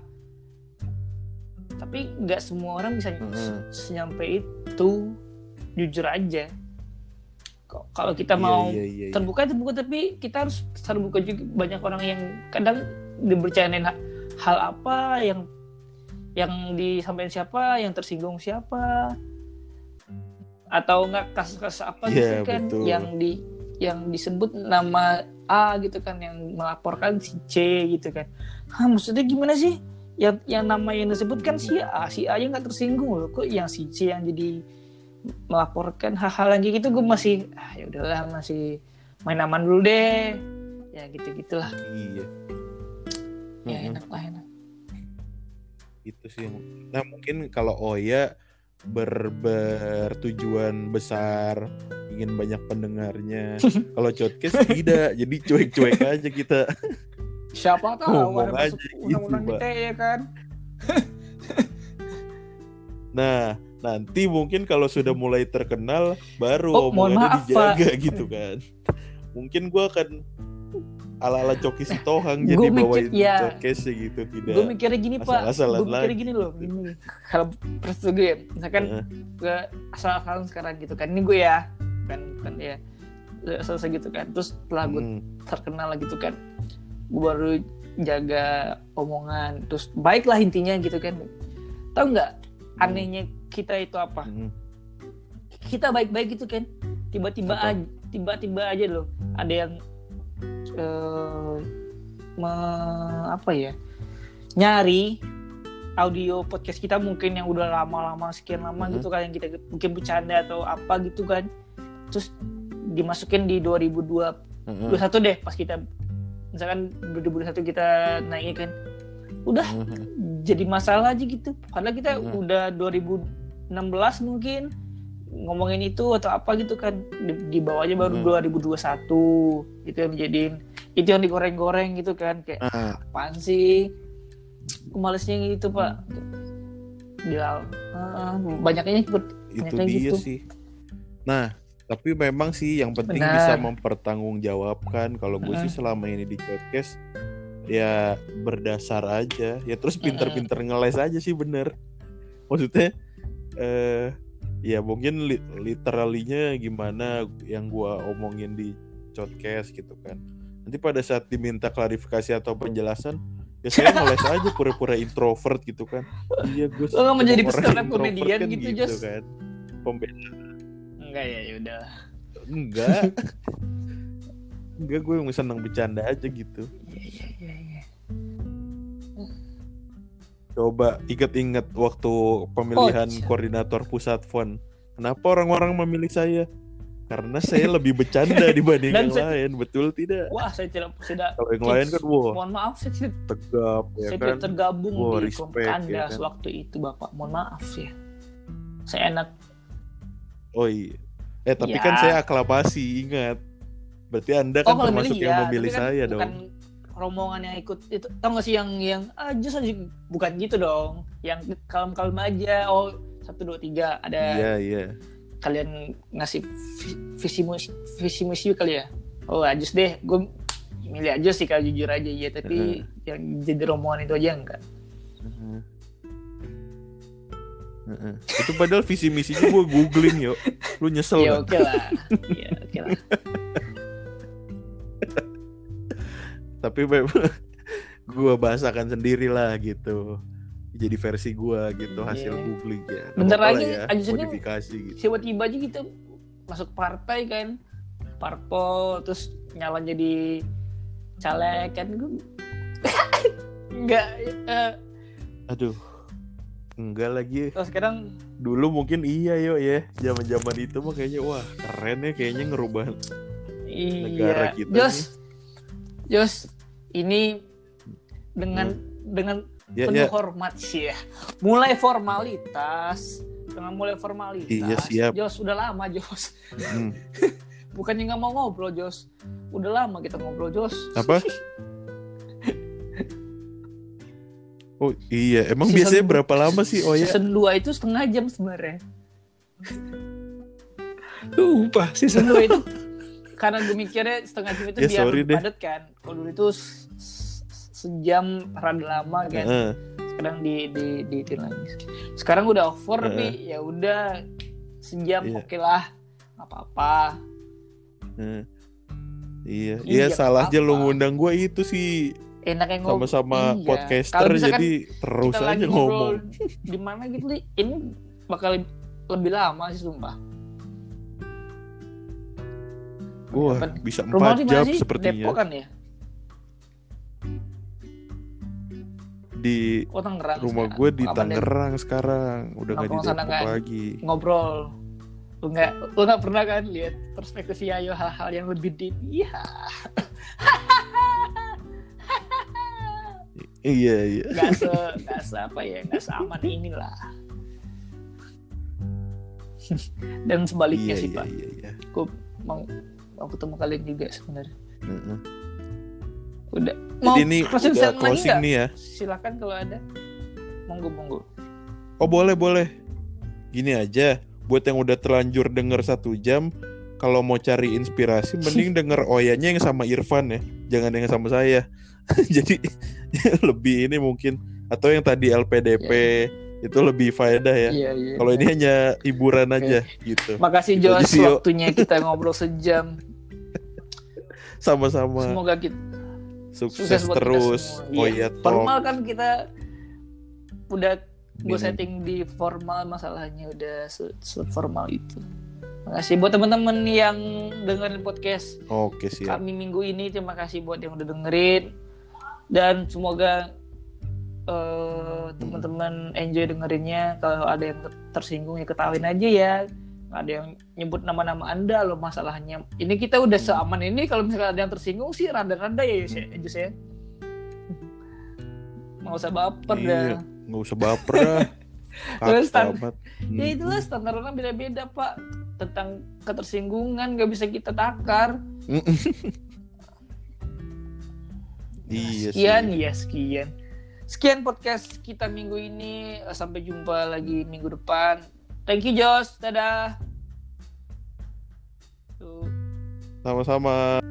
Tapi nggak semua orang bisa mm-hmm. nyampe itu. Jujur aja. Kalau kita iya, mau iya, iya, iya, terbuka terbuka. Tapi kita harus terbuka juga. Banyak orang yang kadang dibercandain hal apa yang yang disampaikan siapa yang tersinggung siapa. Atau enggak kasus-kasus apa Iya, gitu kan betul. yang di yang disebut nama A gitu kan yang melaporkan si C gitu kan. Hah, maksudnya gimana sih? Yang yang nama yang disebut kan si A si A nya nggak tersinggung loh. Kok yang si C yang jadi melaporkan hal-hal yang gitu? Gue masih ah ya udahlah masih main aman dulu deh. Ya gitu gitulah iya. Ya enak lah enak. Itu sih. Yang nah mungkin kalau Oya ber bertujuan besar ingin banyak pendengarnya. [LAUGHS] Kalau podcast tidak jadi cuek-cuek aja kita. Siapa tahu Ngomong ada aja gitu, undang-undang. ITE ya kan? [LAUGHS] Nah nanti mungkin kalau sudah mulai terkenal baru Oh, omongannya maaf, dijaga gitu kan. Mungkin gua akan ala-ala Coki Sitohang jadi Gua mikir, bawain ya. podcastnya gitu tidak gue mikirnya gini pak. asal-asalan gue mikirnya gini loh [LAUGHS] gini kalau persetuju ya misalkan Heeh. gue asal-asalan sekarang gitu kan. Ini gue ya kan kan ya. Selesai gitu kan. Terus setelah gue Hmm. terkenal gitu kan gue baru jaga omongan. Terus baiklah intinya gitu kan. Tahu nggak anehnya kita itu apa? Hmm. kita baik-baik gitu kan. Tiba-tiba aja tiba-tiba aja loh ada yang eh me- apa ya nyari audio podcast kita mungkin yang udah lama-lama sekian lama Mhm. gitu kan yang kita mungkin bercanda atau apa gitu kan terus dimasukin di 2021 Heeh. deh pas kita misalkan 2021 kita naiknya kan udah Heeh. jadi masalah aja gitu padahal kita Mhm. udah 2016 mungkin ngomongin itu atau apa gitu kan di, di bawahnya baru Mhm. 2021 gitu yang dijadiin itu yang digoreng-goreng gitu kan kayak Ah, apaan sih malesnya gitu pak Bilal Ah, banyaknya ikut itu kayak dia gitu. sih nah tapi memang sih yang penting Benar. bisa mempertanggungjawabkan kalau gue sih Heeh. selama ini di podcast ya berdasar aja ya terus pinter-pinter ngeles aja sih bener maksudnya eh ya mungkin li literalinya gimana yang gua omongin di podcast gitu kan. Nanti pada saat diminta klarifikasi atau penjelasan ya saya ngeles aja pura-pura introvert gitu kan. Iya gue Lo nggak menjadi stand up introvert comedian gitu, Jos? kan. Pembeda enggak ya udah. Enggak. [LAUGHS] Enggak gue yang seneng bercanda aja gitu. Iya iya iya. Coba inget-inget waktu pemilihan Oh, iya. koordinator pusat fon. Kenapa orang-orang memilih saya? Karena saya lebih bercanda [LAUGHS] dibanding yang saya- lain betul tidak? Wah saya tidak tidak kalau yang lain kan wah. Mohon maaf saya tidak tegap ya saya kan? tidak tergabung Wah, di respect, anda ya kan? waktu itu bapak. Mohon maaf ya. Saya enak. Oh iya. Eh tapi Ya. kan saya aklamasi ingat. Berarti anda kan kalau termasuk milih yang ya, memilih kan saya bukan dong rombongan yang ikut itu tau gak sih yang yang ah just bukan gitu dong. Yang kalem kalem aja oh satu dua tiga ada iya iya. kalian ngasih vi- visi misi visi misi kali ya? Oh ajus deh gue milih aja sih kalau jujur aja ya tapi yang jadi rombongan itu aja enggak. Heeh. Heeh. itu padahal visi misinya gue googling yuk. Lu nyesel ya kan? oke lah. [LAUGHS] Ya oke lah tapi memang [LAUGHS] gue bahasakan sendiri lah gitu. Jadi versi gue gitu hasil Iya. googling ya Bentar apa-apa lagi, ya modifikasi gitu. tiba-tiba aja gitu masuk partai kan. Parpol terus nyalon jadi caleg kan. Gue enggak [LAUGHS] eh, aduh enggak lagi. Terus sekarang dulu mungkin iya yo ya. Zaman zaman itu mah kayaknya wah keren ya kayaknya ngerubah Negara iya kita Jos Jos ini dengan dengan ya penuh ya. hormat sih ya. Mulai formalitas dengan mulai formalitas. Iya, siap. Jos udah lama Jos. Hmm. [LAUGHS] bukannya nggak mau ngobrol Jos. Udah lama kita ngobrol Jos. Apa? [LAUGHS] Oh iya. Emang Season- biasanya berapa lama sih? Oh ya season 2 itu setengah jam sebenarnya. Lupa season 2 itu karena gue mikirnya setengah jam itu Ya, biar padat kan. Kalau dulu itu se- se- sejam rada lama kan. Heeh. sekarang di di di, di lagi sekarang udah over tapi ya udah sejam Iya. oke lah. Nggak apa-apa. Heeh. Iya, Iya, iya salah aja lo ngundang gue itu sih. Enaknya ngobrol sama-sama Iya. podcaster jadi terus aja ngomong. di mana gitu ini bakal lebih lama sih sumpah Wah, Apa? bisa Rumah 4 mana jam sih? sepertinya. Depok kan ya? Di Oh Tangerang. rumah sekarang. gue di Apa? Tangerang sekarang. Udah nggak di Depok kan? lagi. Ngobrol. Lu nggak lu nggak pernah kan lihat perspektif Yayo hal-hal yang lebih deep? Iya. [LAUGHS] Iya, iya. Nggak se nggak se apa ya nggak seaman inilah. [LAUGHS] Dan sebaliknya Iya, sih iya, pak. iya, iya. Gue mau mau ketemu kalian juga sebenarnya. Heeh. Udah. Mau Jadi ini closing udah statement closing nih ya. Silakan kalau ada. Monggo monggo. Oh boleh boleh. Gini aja, buat yang udah terlanjur denger satu jam, kalau mau cari inspirasi, mending [LAUGHS] denger Oyanya yang sama Irfan ya, jangan yang sama saya. [LAUGHS] Jadi [LAUGHS] lebih ini mungkin atau yang tadi LPDP itu lebih faedah ya. Iya iya. Kalau ini hanya hiburan aja gitu. Makasih Gitu Jos waktunya kita [LAUGHS] ngobrol sejam. Sama-sama Semoga kita sukses, sukses buat kita terus. semua. Oh Iya. iya, Formal kan kita udah gue setting di formal masalahnya udah se, formal itu. Makasih buat teman-teman yang dengerin podcast Oke siap. kami minggu ini. Terima kasih buat yang udah dengerin dan semoga eh, teman-teman enjoy dengerinnya. Kalau ada yang tersinggung ya ketahuin aja ya. Ada yang nyebut nama-nama anda loh masalahnya. Ini kita udah seaman ini kalau misalnya ada yang tersinggung sih rada-rada ya Yus ya. Yus ya. Nggak usah baper Iya. dah. Nggak usah baper dah. [LAUGHS] Terus, amat. Ya Hmm. itulah standar orang beda-beda pak tentang ketersinggungan nggak bisa kita takar. [LAUGHS] Iya sih. Sekian ya sekian. Sekian podcast kita minggu ini. Sampai jumpa lagi minggu depan. Thank you Jos. Dadah. Sama-sama.